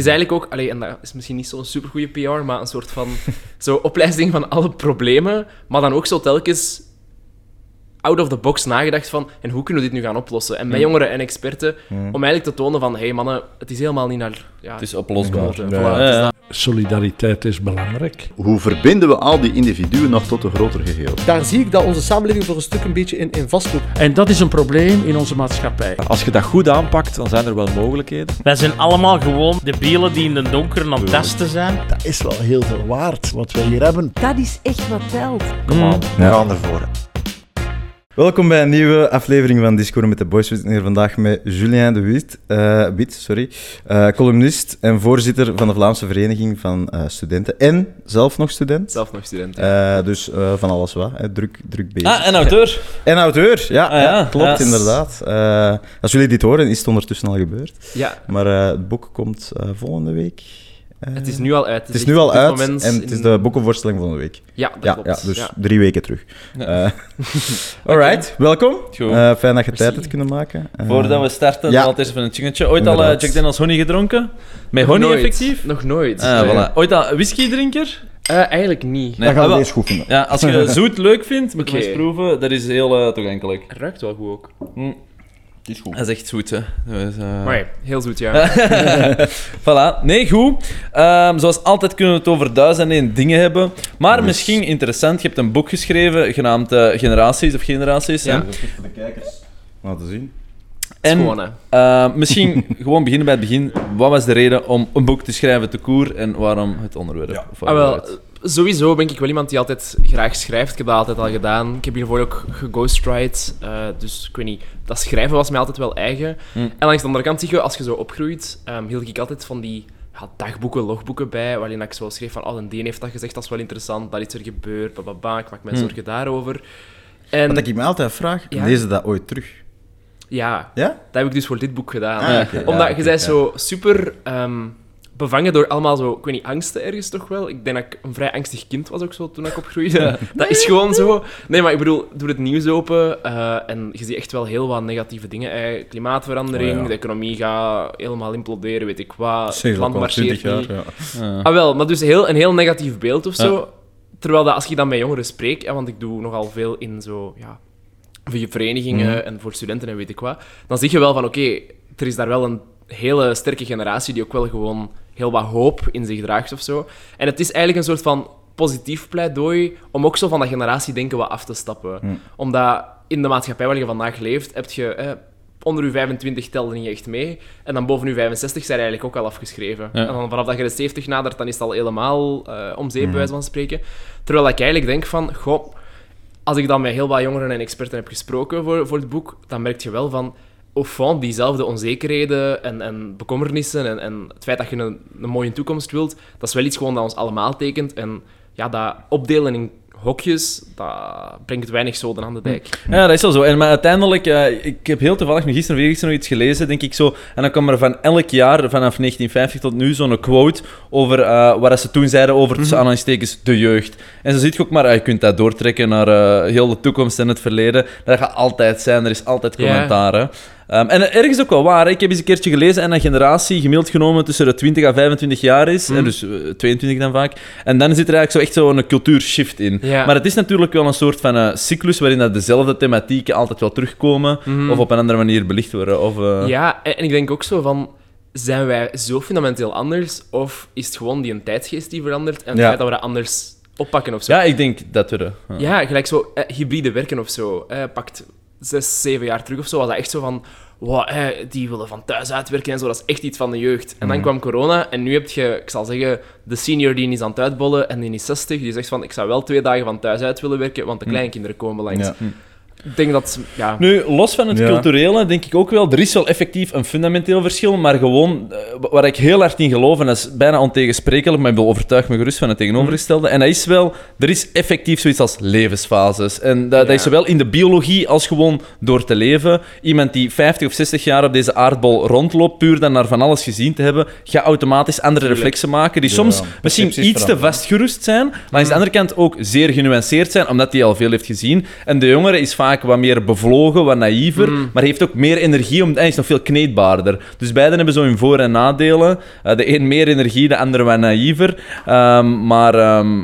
is eigenlijk ook, allee, en dat is misschien niet zo'n supergoeie PR, maar een soort van zo opleiding van alle problemen, maar dan ook zo telkens out of the box nagedacht van en hoe kunnen we dit nu gaan oplossen? En met jongeren en experten, om eigenlijk te tonen van hé hey mannen, het is helemaal niet naar... Ja, Het is oplosbaar. Ja. Solidariteit is belangrijk. Hoe verbinden we al die individuen nog tot een groter geheel? Daar zie ik dat onze samenleving voor een stuk een beetje in, in vastloopt. En dat is een probleem in onze maatschappij. Als je dat goed aanpakt, dan zijn er wel mogelijkheden. Wij zijn allemaal gewoon de bielen die in de donker aan het testen zijn. Dat is wel heel veel waard wat we hier hebben. Dat is echt wat telt. Kom aan, we gaan ervoor. Welkom bij een nieuwe aflevering van Discord met de Boys. We zitten hier vandaag met Julien de Wit, eh, Wit sorry, eh, columnist en voorzitter van de Vlaamse Vereniging van eh, Studenten. En zelf nog student. Zelf nog student. ja. Eh, dus eh, van alles wat, hè. Druk, druk bezig. Ah, en auteur. En auteur, ja, Ah, ja. ja, klopt Ja. inderdaad. Eh, als jullie dit horen, is het ondertussen al gebeurd. ja, Maar eh, het boek komt eh, volgende week. Het is nu al uit. het is nu al uit moment en het is de boekenvoorstelling volgende week. Ja, dat Ja, klopt. ja, dus Ja. drie weken terug. Eh alright, welkom. Eh, fijn dat je tijd hebt kunnen maken. Eh, Voordat we starten, ja. altijd eens even een chingetje. Ooit al Inderdaad. Jack Daniels honey gedronken? Met honey nooit. effectief? Nog nooit. Ah, Nee. voilà. Ooit al whiskydrinker? Eh, eigenlijk niet. Nee, Dan gaan ah, we wel. deze goed vinden. Ja, als je zoet leuk vindt, moet je eens proeven. Dat is heel eh, toegankelijk. Het ruikt wel goed ook. Hm. Het is goed. Dat is echt zoet, hè. Dus, eh, Maar ja, heel zoet, ja. voilà. Nee, goed. Ehm, zoals altijd kunnen we het over duizend en één dingen hebben. Maar Yes. misschien interessant, je hebt een boek geschreven genaamd eh, Generaties of Generaties. Ja. hè? Dat is goed voor de kijkers. Laten zien. En Gewoon, hè. eh, misschien gewoon beginnen bij het begin. Wat was de reden om een boek te schrijven te koer en waarom het onderwerp? Of Ah, wel? Sowieso ben ik wel iemand die altijd graag schrijft. Ik heb dat altijd al gedaan. Ik heb hiervoor ook geghostwrite. eh dus ik weet niet, dat schrijven was mij altijd wel eigen. Hm. En langs de andere kant zie je, als je zo opgroeit, ehm, hield ik altijd van die ja, dagboeken, logboeken bij, waarin ik zo schreef van, oh, een Deen heeft dat gezegd, dat is wel interessant, dat is er gebeurd, bababa, ik maak me Hm. zorgen daarover. En Wat ik me altijd vraag, Ja. lezen dat ooit terug? ja, Ja? dat heb ik dus voor dit boek gedaan. Ah. Omdat Ja, je ja. zo super ehm, bevangen door allemaal zo, ik weet niet, angsten ergens toch wel. Ik denk dat ik een vrij angstig kind was ook zo toen ik opgroeide. Dat is gewoon zo. Nee, maar ik bedoel, doe het nieuws open eh, en je ziet echt wel heel wat negatieve dingen. Eh, klimaatverandering, Oh ja. de economie gaat helemaal imploderen, weet ik wat. Zeg, Het land ook al 20 marcheert jaar. niet. Ja. Ah. Wel, maar dus heel, een heel negatief beeld of zo. Ja. Terwijl dat als ik dan met jongeren spreek, ja, want ik doe nogal veel in zo, ja, voor je verenigingen Mhm. en voor studenten en weet ik wat, dan zie je wel van, oké, er is daar wel een hele sterke generatie die ook wel gewoon heel wat hoop in zich draagt of zo. En het is eigenlijk een soort van positief pleidooi om ook zo van dat generatiedenken wat af te stappen. Mhm. Omdat in de maatschappij waar je vandaag leeft, heb je... Eh, onder je 25 telde niet echt mee. En dan boven je 65 zijn eigenlijk ook al afgeschreven. Ja. En dan vanaf dat je de 70 nadert, dan is het al helemaal eh om zeep, bij wijze van spreken. Terwijl ik eigenlijk denk van, goh, als ik dan met heel wat jongeren en experten heb gesproken voor, voor het boek, dan merk je wel van, au fond, diezelfde onzekerheden en, en bekommernissen en, en het feit dat je een, een mooie toekomst wilt, dat is wel iets gewoon dat ons allemaal tekent. En ja, dat opdelen in hokjes, dat brengt weinig zoden aan de dijk. Ja, dat is wel zo. En maar uiteindelijk, eh, ik heb heel toevallig nog gisteren of eergisteren nog iets gelezen, denk ik zo. En dan kwam er van elk jaar, vanaf 1950 tot nu, zo'n quote over uh, wat ze toen zeiden over, tussen aanhalingstekens, de jeugd. En zo zit je ook maar, ah, je kunt dat doortrekken naar uh, heel de toekomst en het verleden. Dat gaat altijd zijn, er is altijd commentaar. hè. Um, en ergens ook wel waar. Hè. Ik heb eens een keertje gelezen en een generatie gemiddeld genomen tussen de 20 en 25 jaar is. Mhm. hè, dus uh, 22 dan vaak. En dan zit er eigenlijk zo echt zo'n cultuurshift in. Ja. Maar het is natuurlijk wel een soort van uh, cyclus waarin dat dezelfde thematieken altijd wel terugkomen. Mhm. Of op een andere manier belicht worden. Of, uh... Ja, en en ik denk ook zo van... Zijn wij zo fundamenteel anders? Of is het gewoon die een tijdsgeest die verandert en het Ja. feit dat we dat anders oppakken of zo? ja, ik denk dat we dat... ja. Ja, gelijk zo eh, hybride werken of zo. Eh, pakt zes, zeven jaar terug of zo, was dat echt zo van... Wow, die willen van thuis uitwerken en zo, dat is echt iets van de jeugd. En dan Mhm. kwam corona en nu heb je, ik zal zeggen, de senior die is aan het uitbollen en die is 60, die zegt van, ik zou wel twee dagen van thuis uit willen werken, want de kleinkinderen komen langs. Ja. Ik denk dat, ja... Nu, los van het Ja. culturele, denk ik ook wel, er is wel effectief een fundamenteel verschil, maar gewoon, eh, waar ik heel hard in geloof, en dat is bijna ontegensprekelijk, maar ik wil overtuig me gerust van het tegenovergestelde, en dat is wel, er is effectief zoiets als levensfases. En dat, is zowel in de biologie als gewoon door te leven. Iemand die 50 of 60 jaar op deze aardbol rondloopt, puur dan naar van alles gezien te hebben, gaat automatisch andere Tuurlijk. reflexen maken, die Ja, soms misschien iets te vastgerust zijn, maar aan de andere kant ook zeer genuanceerd zijn, omdat hij al veel heeft gezien. En de jongere is vaak wat meer bevlogen, wat naïver, Mm. maar heeft ook meer energie, om, hij is nog veel kneedbaarder. Dus beiden hebben zo hun voor- en nadelen. Eh, de een meer energie, de ander wat naïver. Ehm, maar... ehm,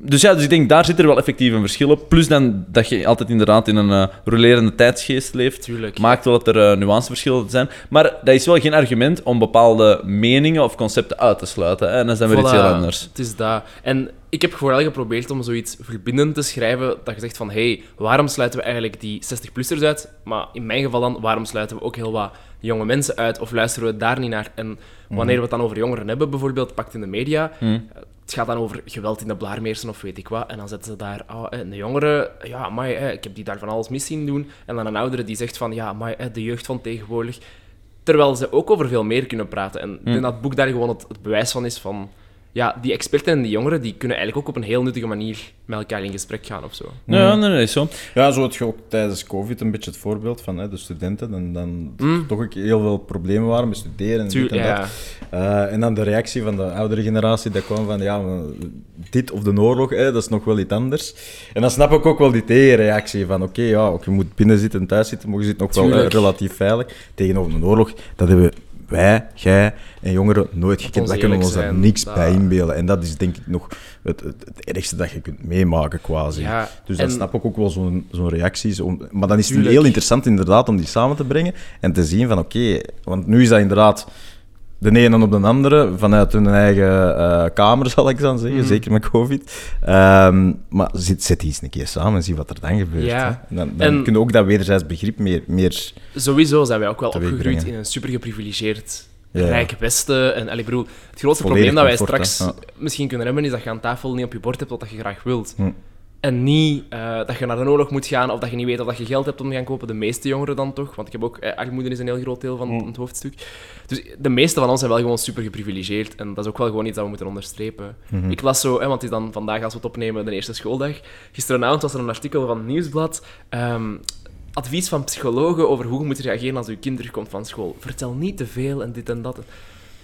dus ja, dus ik denk, daar zit er wel effectief een verschil op. Plus dan dat je altijd inderdaad in een eh rolerende tijdsgeest leeft. Tuurlijk. Maakt wel dat er eh, nuanceverschillen zijn. Maar dat is wel geen argument om bepaalde meningen of concepten uit te sluiten. Hè? En dat is dan weer iets heel anders. Het is dat. En ik heb vooral geprobeerd om zoiets verbindend te schrijven, dat je zegt van, hey, waarom sluiten we eigenlijk die 60-plussers uit? Maar in mijn geval dan, waarom sluiten we ook heel wat jonge mensen uit? Of luisteren we daar niet naar? En wanneer we het dan over jongeren hebben, bijvoorbeeld, pakt in de media, Mhm. eh, het gaat dan over geweld in de blaarmeersen of weet ik wat, en dan zetten ze daar, oh, eh, een jongere, ja, maar ik heb die daar van alles mis zien doen. En dan een oudere die zegt van, ja, maar de jeugd van tegenwoordig. Terwijl ze ook over veel meer kunnen praten. En ik denk dat het boek daar gewoon het, het bewijs van is van... Ja, die experten en die jongeren die kunnen eigenlijk ook op een heel nuttige manier met elkaar in gesprek gaan of zo. Ja, nee, nee, is zo. Ja, zo had je ook tijdens COVID een beetje het voorbeeld van hè, de studenten. En dan Mm. toch ook heel veel problemen waren met studeren en dit en ja. dat. Eh, en dan de reactie van de oudere generatie, dat kwam van, ja, dit of de oorlog, hè, dat is nog wel iets anders. En dan snap ik ook wel die tegenreactie van, oké, ja, ook je moet binnen zitten en thuis zitten, maar je zit nog wel eh, relatief veilig. Tegenover een oorlog, dat hebben wij, jij en jongeren nooit gekend. Wij kunnen ons daar niks dat- bij inbeelden. En dat is denk ik nog het, het, het ergste dat je kunt meemaken, quasi. Ja, Dus dan en- snap ik ook wel zo'n zo'n reactie. Zo, maar dan is het Tuurlijk. heel interessant inderdaad om die samen te brengen en te zien van oké, want nu is dat inderdaad de ene op de andere vanuit hun eigen eh, kamer, zal ik dan zeggen, Mhm. zeker met COVID. Ehm, maar zet, zet die eens een keer samen en zie wat er dan gebeurt. Ja. hè. Dan, dan En- ook dat wederzijds begrip meer... meer Sowieso zijn wij ook wel opgegroeid in een super geprivilegeerd Ja. rijk Westen. En ik bedoel, het grootste Volledig probleem dat wij comfort, straks misschien kunnen hebben, is dat je aan tafel niet op je bord hebt wat dat je graag wilt. Hm. En niet eh, dat je naar de oorlog moet gaan of dat je niet weet of dat je geld hebt om te gaan kopen. De meeste jongeren dan toch. Want ik heb ook... Eh, armoede is een heel groot deel van Hm. het hoofdstuk. Dus de meeste van ons zijn wel gewoon super geprivilegeerd. En dat is ook wel gewoon iets dat we moeten onderstrepen. Mhm. Ik las zo, hè, want het is dan vandaag als we het opnemen, de eerste schooldag. Gisteravond was er een artikel van het Nieuwsblad. ehm, advies van psychologen over hoe je moet reageren als je kind terugkomt van school. Vertel niet te veel en dit en dat.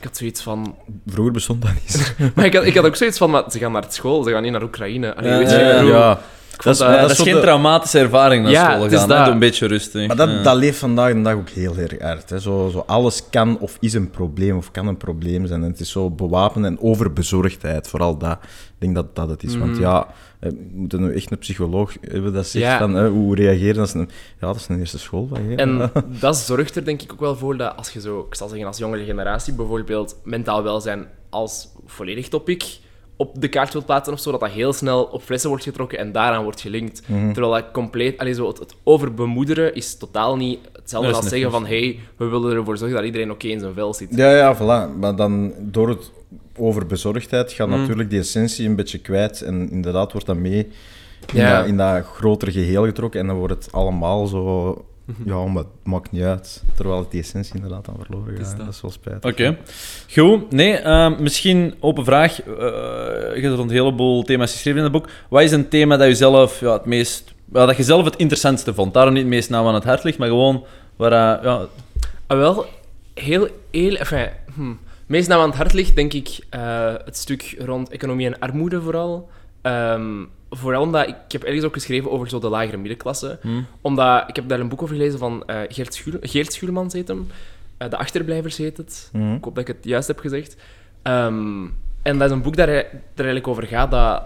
Ik had zoiets van... Vroeger bestond dat niet. Maar ik had, ik had ook zoiets van, maar ze gaan naar school, ze gaan niet naar Oekraïne. Allee, weet je, ja, ik bedoel, ja. ik vond Dat dat- is- geen de- traumatische ervaring naar Ja, school het is gaan. dat. Doe een beetje rustig. Maar dat, Ja. dat leeft vandaag de dag ook heel erg uit. Hè. Zo, zo alles kan of is een probleem of kan een probleem zijn. En het is zo bewapenen en overbezorgdheid, vooral dat. Ik denk dat dat het is. Want Mhm. ja, eh, we moeten nu echt een psycholoog hebben dat zegt Ja. van hè, hoe reageren. Dat is een, ja, dat is een eerste school. Hè. En dat zorgt er denk ik ook wel voor dat als je zo, ik zal zeggen als jongere generatie, bijvoorbeeld mentaal welzijn als volledig topic op de kaart wilt plaatsen of zo, dat dat heel snel op flessen wordt getrokken en daaraan wordt gelinkt. Mhm. Terwijl dat compleet, allee, zo het, het overbemoederen is totaal niet hetzelfde als zeggen van hey, we willen ervoor zorgen dat iedereen oké in zijn vel zit. Ja, ja, voilà. Maar dan door het overbezorgdheid gaat Mm. natuurlijk die essentie een beetje kwijt. En inderdaad wordt dat mee in, Ja. dat, in dat grotere geheel getrokken. En dan wordt het allemaal zo... Ja, maar het maakt niet uit. Terwijl het die essentie inderdaad aan verloren Mhm. is gaat. dat. Dat is wel spijtig. Oké. Goed. Nee, ehm, misschien open vraag. Eh, je hebt rond een heleboel thema's geschreven in het boek. Wat is een thema dat je zelf ja, het meest... wel, dat je zelf het interessantste vond? Daarom niet het meest nauw aan het hart ligt, maar gewoon waar... eh, ja, Ah, wel, heel, heel, enfin, hm. Meest nou aan het hart ligt, denk ik, eh, het stuk rond economie en armoede vooral. Ehm, vooral omdat, ik heb ergens ook geschreven over zo de lagere middenklasse. hm. Omdat, ik heb daar een boek over gelezen van eh Geert, Schuur, Geert Schuurmans heet hem. Eh, de Achterblijvers heet het. Mhm. Ik hoop dat ik het juist heb gezegd. Ehm, en dat is een boek dat er, er eigenlijk over gaat dat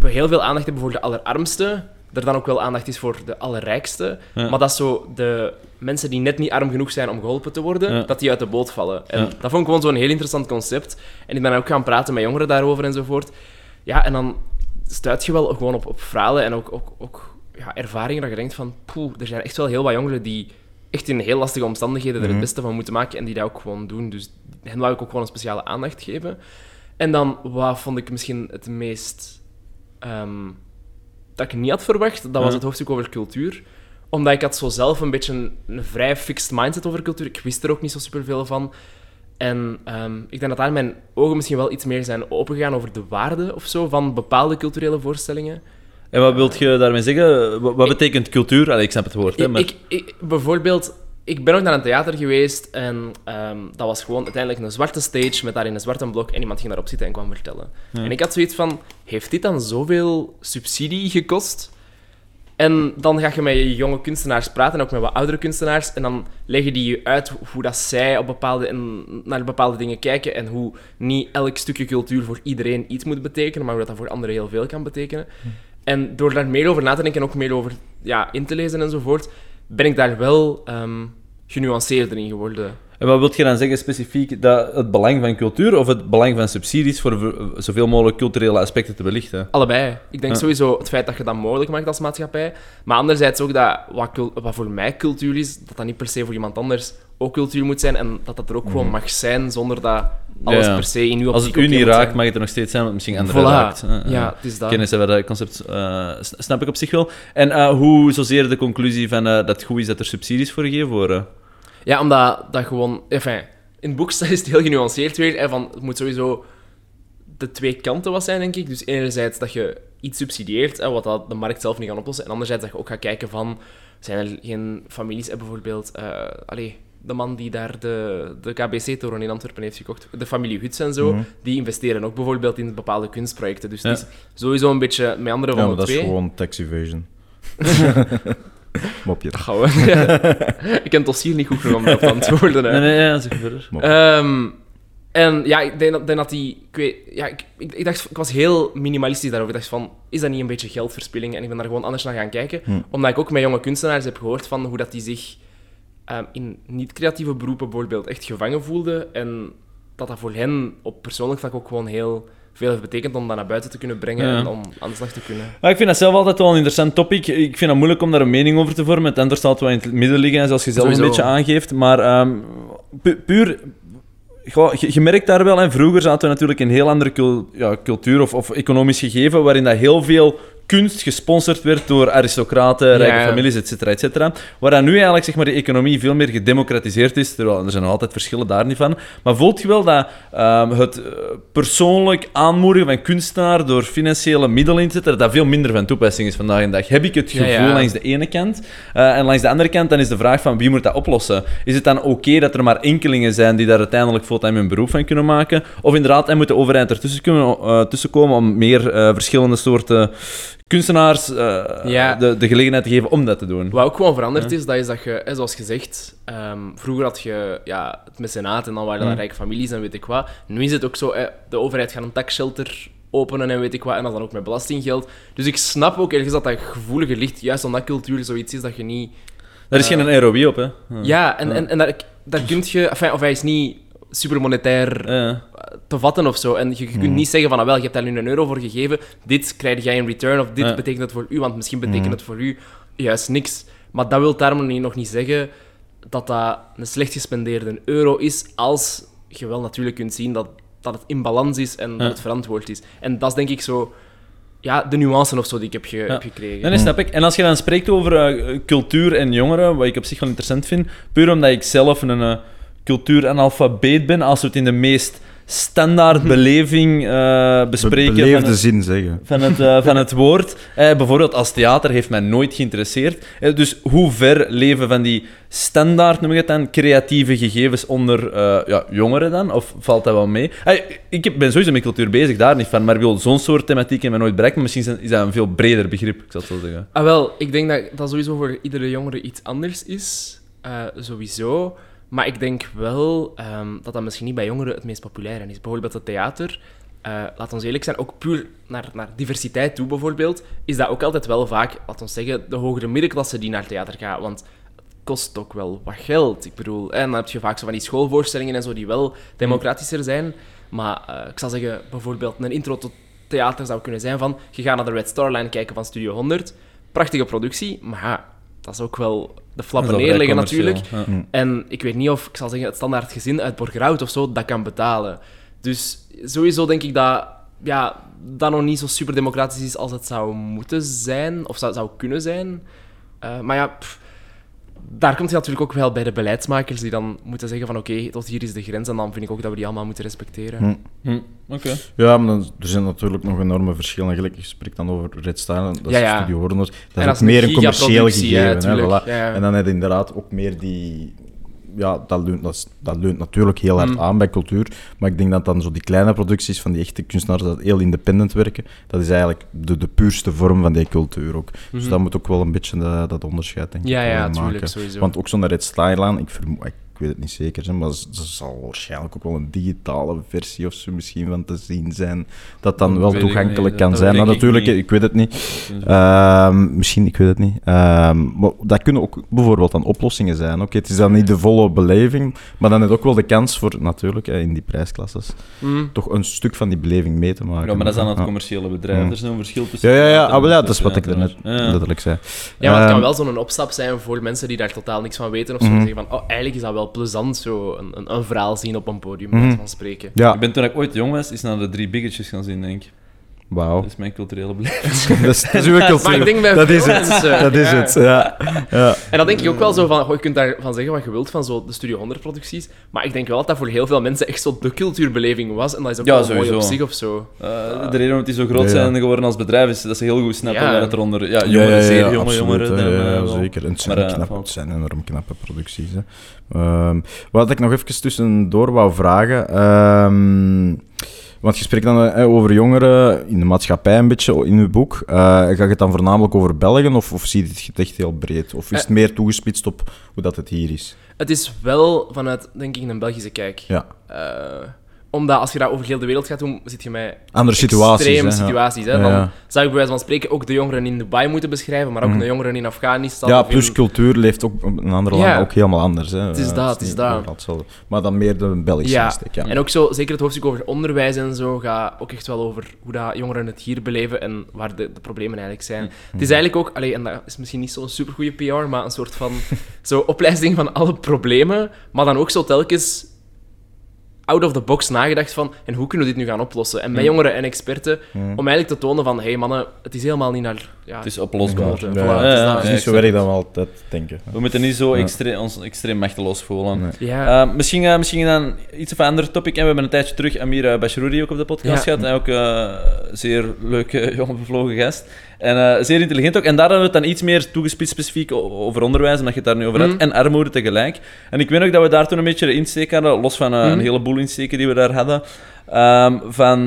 we heel veel aandacht hebben voor de allerarmste. Er dan ook wel aandacht is voor de allerrijkste. Ja. Maar dat zo de mensen die net niet arm genoeg zijn om geholpen te worden, Ja. dat die uit de boot vallen. En Ja. dat vond ik gewoon zo'n heel interessant concept. En ik ben ook gaan praten met jongeren daarover enzovoort. Ja, en dan stuit je wel gewoon op, op verhalen en ook, ook, ook ja, ervaringen dat je denkt van... Poeh, er zijn echt wel heel wat jongeren die echt in heel lastige omstandigheden er Mhm. het beste van moeten maken en die dat ook gewoon doen. Dus hen wou ik ook gewoon een speciale aandacht geven. En dan, wat vond ik misschien het meest... ehm, dat ik niet had verwacht, dat was het hoofdstuk over cultuur. Omdat ik had zo zelf een beetje een, een vrij fixed mindset over cultuur. Ik wist er ook niet zo superveel van. En ehm, ik denk dat daar mijn ogen misschien wel iets meer zijn opengegaan over de waarde of zo van bepaalde culturele voorstellingen. En wat wilt je daarmee zeggen? Wat, wat Ik- betekent cultuur? Allee, ik snap het woord, hè, maar... Ik, ik, bijvoorbeeld, ik ben ook naar een theater geweest en ehm, dat was gewoon uiteindelijk een zwarte stage met daarin een zwarte blok en iemand ging daarop zitten en kwam vertellen. Ja. En ik had zoiets van, heeft dit dan zoveel subsidie gekost? En dan ga je met je jonge kunstenaars praten, en ook met wat oudere kunstenaars, en dan leggen die je uit hoe dat zij op bepaalde, naar bepaalde dingen kijken en hoe niet elk stukje cultuur voor iedereen iets moet betekenen, maar hoe dat, dat voor anderen heel veel kan betekenen. En door daar meer over na te denken en ook meer over ja, in te lezen enzovoort, ben ik daar wel ehm, genuanceerder in geworden. En wat wil je dan zeggen specifiek? Dat het belang van cultuur of het belang van subsidies voor zoveel mogelijk culturele aspecten te belichten? Allebei. Ik denk Ja. sowieso het feit dat je dat mogelijk maakt als maatschappij. Maar anderzijds ook dat wat, wat voor mij cultuur is, dat dat niet per se voor iemand anders ook cultuur moet zijn. En dat dat er ook gewoon mag zijn zonder dat alles Ja. per se in uw Als het u niet raakt, zijn. mag het er nog steeds zijn, want misschien anderen Voilà. raakt. Eh, eh. Ja, het is dat. Kennis hebben dat concept, eh, snap ik op zich wel. En eh, hoe zozeer de conclusie van eh, dat het goed is dat er subsidies voor gegeven worden? Ja, omdat dat gewoon... Enfin, in het boek is het heel genuanceerd weer. Hè, van, het moet sowieso de twee kanten wat zijn, denk ik. Dus enerzijds dat je iets subsidieert, hè, wat dat de markt zelf niet kan oplossen. En anderzijds dat je ook gaat kijken van... Zijn er geen families, bijvoorbeeld... eh allee, de man die daar de, de KBC-toren in Antwerpen heeft gekocht, de familie Huts en zo, Mhm. die investeren ook bijvoorbeeld in bepaalde kunstprojecten. Dus Ja. het is sowieso een beetje met andere Ja, van dat is gewoon tax evasion. Mopje. Dat we. ik ken het dossier niet goed genoeg om daarop te antwoorden. hè. Nee, nee, ja, zeg verder. Ehm, en ja, ik denk, dat- denk dat die... Ik, weet, ja, ik, ik, ik dacht, ik was heel minimalistisch daarover. Ik dacht van, is dat niet een beetje geldverspilling? En ik ben daar gewoon anders naar gaan kijken. Hm. Omdat ik ook met jonge kunstenaars heb gehoord van hoe dat die zich ehm, in niet-creatieve beroepen bijvoorbeeld echt gevangen voelden. En dat dat voor hen op persoonlijk vlak ook gewoon heel veel heeft betekend om dat naar buiten te kunnen brengen Ja. en om aan de slag te kunnen. Maar ik vind dat zelf altijd wel een interessant topic. Ik vind het moeilijk om daar een mening over te vormen. Het andere staat wel in het midden liggen, zoals je zelf Sowieso. een beetje aangeeft. Maar ehm, pu- puur... Goh, je, je merkt daar wel, hè, vroeger zaten we natuurlijk in een heel andere cul- ja, cultuur of, of economisch gegeven, waarin dat heel veel kunst gesponsord werd door aristocraten, rijke Ja. families, et cetera, et cetera. Waar dan nu eigenlijk zeg maar, de economie veel meer gedemocratiseerd is, terwijl er zijn nog altijd verschillen daar niet van. Maar voelt je wel dat ehm, het eh, persoonlijk aanmoedigen van kunstenaar door financiële middelen in te zetten, dat veel minder van toepassing is vandaag de dag? Heb ik het gevoel ja. langs de ene kant. Eh, en langs de andere kant dan is de vraag van wie moet dat oplossen? Is het dan oké dat er maar enkelingen zijn die daar uiteindelijk fulltime hun beroep van kunnen maken? Of inderdaad, en moet de overheid ertussen kunnen, eh, tussenkomen om meer verschillende soorten kunstenaars eh, Ja. de, de gelegenheid te geven om dat te doen? Wat ook gewoon veranderd is, dat is dat je, hè, zoals gezegd, ehm, vroeger had je ja, het mecenaat en dan waren dat Mm. rijke families en weet ik wat. Nu is het ook zo, hè, de overheid gaat een taxshelter openen en weet ik wat, en dat dan ook met belastinggeld. Dus ik snap ook ergens dat dat gevoelige ligt, juist omdat cultuur zoiets is dat je niet... Daar is Eh, geen ROI op, hè? Ja, en, en, en daar, daar kun je... Enfin, of hij is niet super monetair Ja. te vatten of zo. En je, je kunt niet zeggen van, ah, wel, je hebt daar nu een euro voor gegeven, dit krijg jij in return, of dit Ja. betekent het voor u, want misschien betekent het voor u juist niks. Maar dat wil daarom nog niet zeggen dat dat een slecht gespendeerde euro is, als je wel natuurlijk kunt zien dat, dat het in balans is en Ja. dat het verantwoord is. En dat is denk ik zo... Ja, de nuance of zo die ik heb, ge- heb gekregen. Nee, nee, snap ik. En als je dan spreekt over eh, cultuur en jongeren, wat ik op zich wel interessant vind, puur omdat ik zelf een uh, cultuuranalfabeet ben, als we het in de meest standaard beleving eh, bespreken... Be- van beleefde het- zin zeggen. van het, eh, van het woord. Eh, bijvoorbeeld als theater heeft mij nooit geïnteresseerd. Dus hoe ver leven van die standaard, noem ik het dan, creatieve gegevens onder eh, ja, jongeren dan? Of valt dat wel mee? Ik heb- ben sowieso met cultuur bezig, daar niet van. Maar ik wil zo'n soort thematiek in mij nooit bereiken. Maar misschien is dat een veel breder begrip, ik zal het zo zeggen. Ah, wel, ik denk dat dat sowieso voor iedere jongere iets anders is. Eh, sowieso. Maar ik denk wel ehm, dat dat misschien niet bij jongeren het meest populaire is. Bijvoorbeeld het theater. eh, laat ons eerlijk zijn, ook puur naar, naar diversiteit toe bijvoorbeeld, is dat ook altijd wel vaak, laat ons zeggen, de hogere middenklasse die naar theater gaat. Want het kost ook wel wat geld. Ik bedoel, en dan heb je vaak zo van die schoolvoorstellingen en zo die wel democratischer zijn. Maar eh, ik zal zeggen, bijvoorbeeld een intro tot theater zou kunnen zijn van, je gaat naar de Red Star Line kijken van Studio 100. Prachtige productie, maar dat is ook wel de flappen neerleggen natuurlijk. ja. En ik weet niet of, ik zal zeggen, het standaard gezin uit Borgerhout of zo, dat kan betalen. Dus sowieso denk ik dat ja, dat nog niet zo super democratisch is als het zou moeten zijn, of zou, zou kunnen zijn. Eh, maar ja, pff, daar komt je natuurlijk ook wel bij de beleidsmakers die dan moeten zeggen van oké, tot hier is de grens en dan vind ik ook dat we die allemaal moeten respecteren. Hm. Hm, Oké. Ja, maar dan, er zijn natuurlijk nog enorme verschillen. Gelijk, je spreekt dan over Red Star, dat is Ja, ja. Studio 100. Dat En is ook meer een commercieel gegeven. ja, hè, tuurlijk. voilà. Ja, ja. En dan heb je inderdaad ook meer die ja, dat leunt, dat, dat leunt natuurlijk heel hard Mm. aan bij cultuur. Maar ik denk dat dan zo die kleine producties van die echte kunstenaars dat heel independent werken, dat is eigenlijk de, de puurste vorm van die cultuur ook. Dus Mhm. dat moet ook wel een beetje dat, dat onderscheid denk ik, Ja, ja, wel maken. tuurlijk, sowieso. Want ook zo'n Red Stylaan, ik vermoed... Ik weet het niet zeker, hè, maar er zal waarschijnlijk ook wel een digitale versie of zo misschien van te zien zijn. Dat dan wel toegankelijk kan dat zijn. Maar ik natuurlijk, ik weet het niet. Ehm, misschien, ik weet het niet. Ehm, maar dat kunnen ook bijvoorbeeld dan oplossingen zijn. Oké, het is dan niet de volle beleving, maar dan heb je ook wel de kans voor, natuurlijk, in die prijsklasses, Mm. toch een stuk van die beleving mee te maken. Ja, maar dat is aan het commerciële bedrijf. Mm. Er is een verschil tussen... Ja, ja, ja. Ah, wel, ja, dat is wat ik daarnet Ja. letterlijk zei. Ja, maar het kan Ehm, wel zo'n opstap zijn voor mensen die daar totaal niks van weten. Of zo. Mhm. Zeggen van, oh, eigenlijk is dat wel plezant, zo een, een, een verhaal zien op een podium, wijze van spreken. Ja, Ik ben toen ik ooit jong was, is naar de drie biggetjes gaan zien, denk ik. Wauw. Dat is mijn culturele beleving. Dat is, dat is uw cultuur. Maar ik denk bij dat is veel het. mensen, Dat is ja. het, ja. ja. En dan denk ik ook wel zo van, goh, je kunt daarvan zeggen wat je wilt van zo de Studio 100 producties, maar ik denk wel dat dat voor heel veel mensen echt zo de cultuurbeleving was. En dat is ook Ja, wel mooi op zich of zo. Eh, de reden waarom die zo groot Ja, ja. zijn geworden als bedrijf is dat ze heel goed snappen Ja. waar het eronder... Ja, jongeren, zeer jonge absoluut, jongeren. dan, Ja, eh, zeker. En het zijn, Maar, eh, het zijn enorm knappe producties. Hè. Ehm, wat ik nog even tussendoor wou vragen... ehm, want je spreekt dan eh, over jongeren in de maatschappij een beetje in je boek. Eh gaat het dan voornamelijk over België of, of zie je het echt heel breed? Of is het Eh. meer toegespitst op hoe dat het hier is? Het is wel vanuit, denk ik, een Belgische kijk. Ja. Eh, omdat als je dat over heel de wereld gaat doen, zit je met Andere situaties. extreme hè, situaties. Hè? Dan ja. zou ik bij wijze van spreken ook de jongeren in Dubai moeten beschrijven, maar ook Mhm. de jongeren in Afghanistan. Ja, in- plus cultuur leeft ook op een andere land ook helemaal anders. Hè. Het is dat, het is dat. Maar dan meer de Belgische Ja. ja. En ook zo, zeker het hoofdstuk over onderwijs en zo, gaat ook echt wel over hoe dat jongeren het hier beleven en waar de, de problemen eigenlijk zijn. Hm. Het is eigenlijk ook, allee, en dat is misschien niet zo'n supergoeie PR, maar een soort van zo opleiding van alle problemen, maar dan ook zo telkens out of the box nagedacht van, en hoe kunnen we dit nu gaan oplossen? En met jongeren en experten, Hm. om eigenlijk te tonen van, hé hey mannen, het is helemaal niet naar... Ja, Het is oplosbaar. Ja, Ja, voilà, ja, het is ja, dat. Het is ja, niet zo ik werk dat we altijd denken. We moeten niet zo Ja. extreem, ons extreem machteloos voelen. Nee. Ja. Eh, misschien, eh, misschien dan iets of een ander topic. En we hebben een tijdje terug Amir uh, Bashrouri ook op de podcast Ja. gehad. En ook eh, zeer leuke, jonge, bevlogen gast. En eh, zeer intelligent ook. En daar hebben we het dan iets meer toegespitst specifiek over onderwijs, omdat je het daar nu over had. Mhm. En armoede tegelijk. En ik weet ook dat we daar toen een beetje de insteek hadden, los van eh, Mhm. een heleboel insteken die we daar hadden. Ehm, van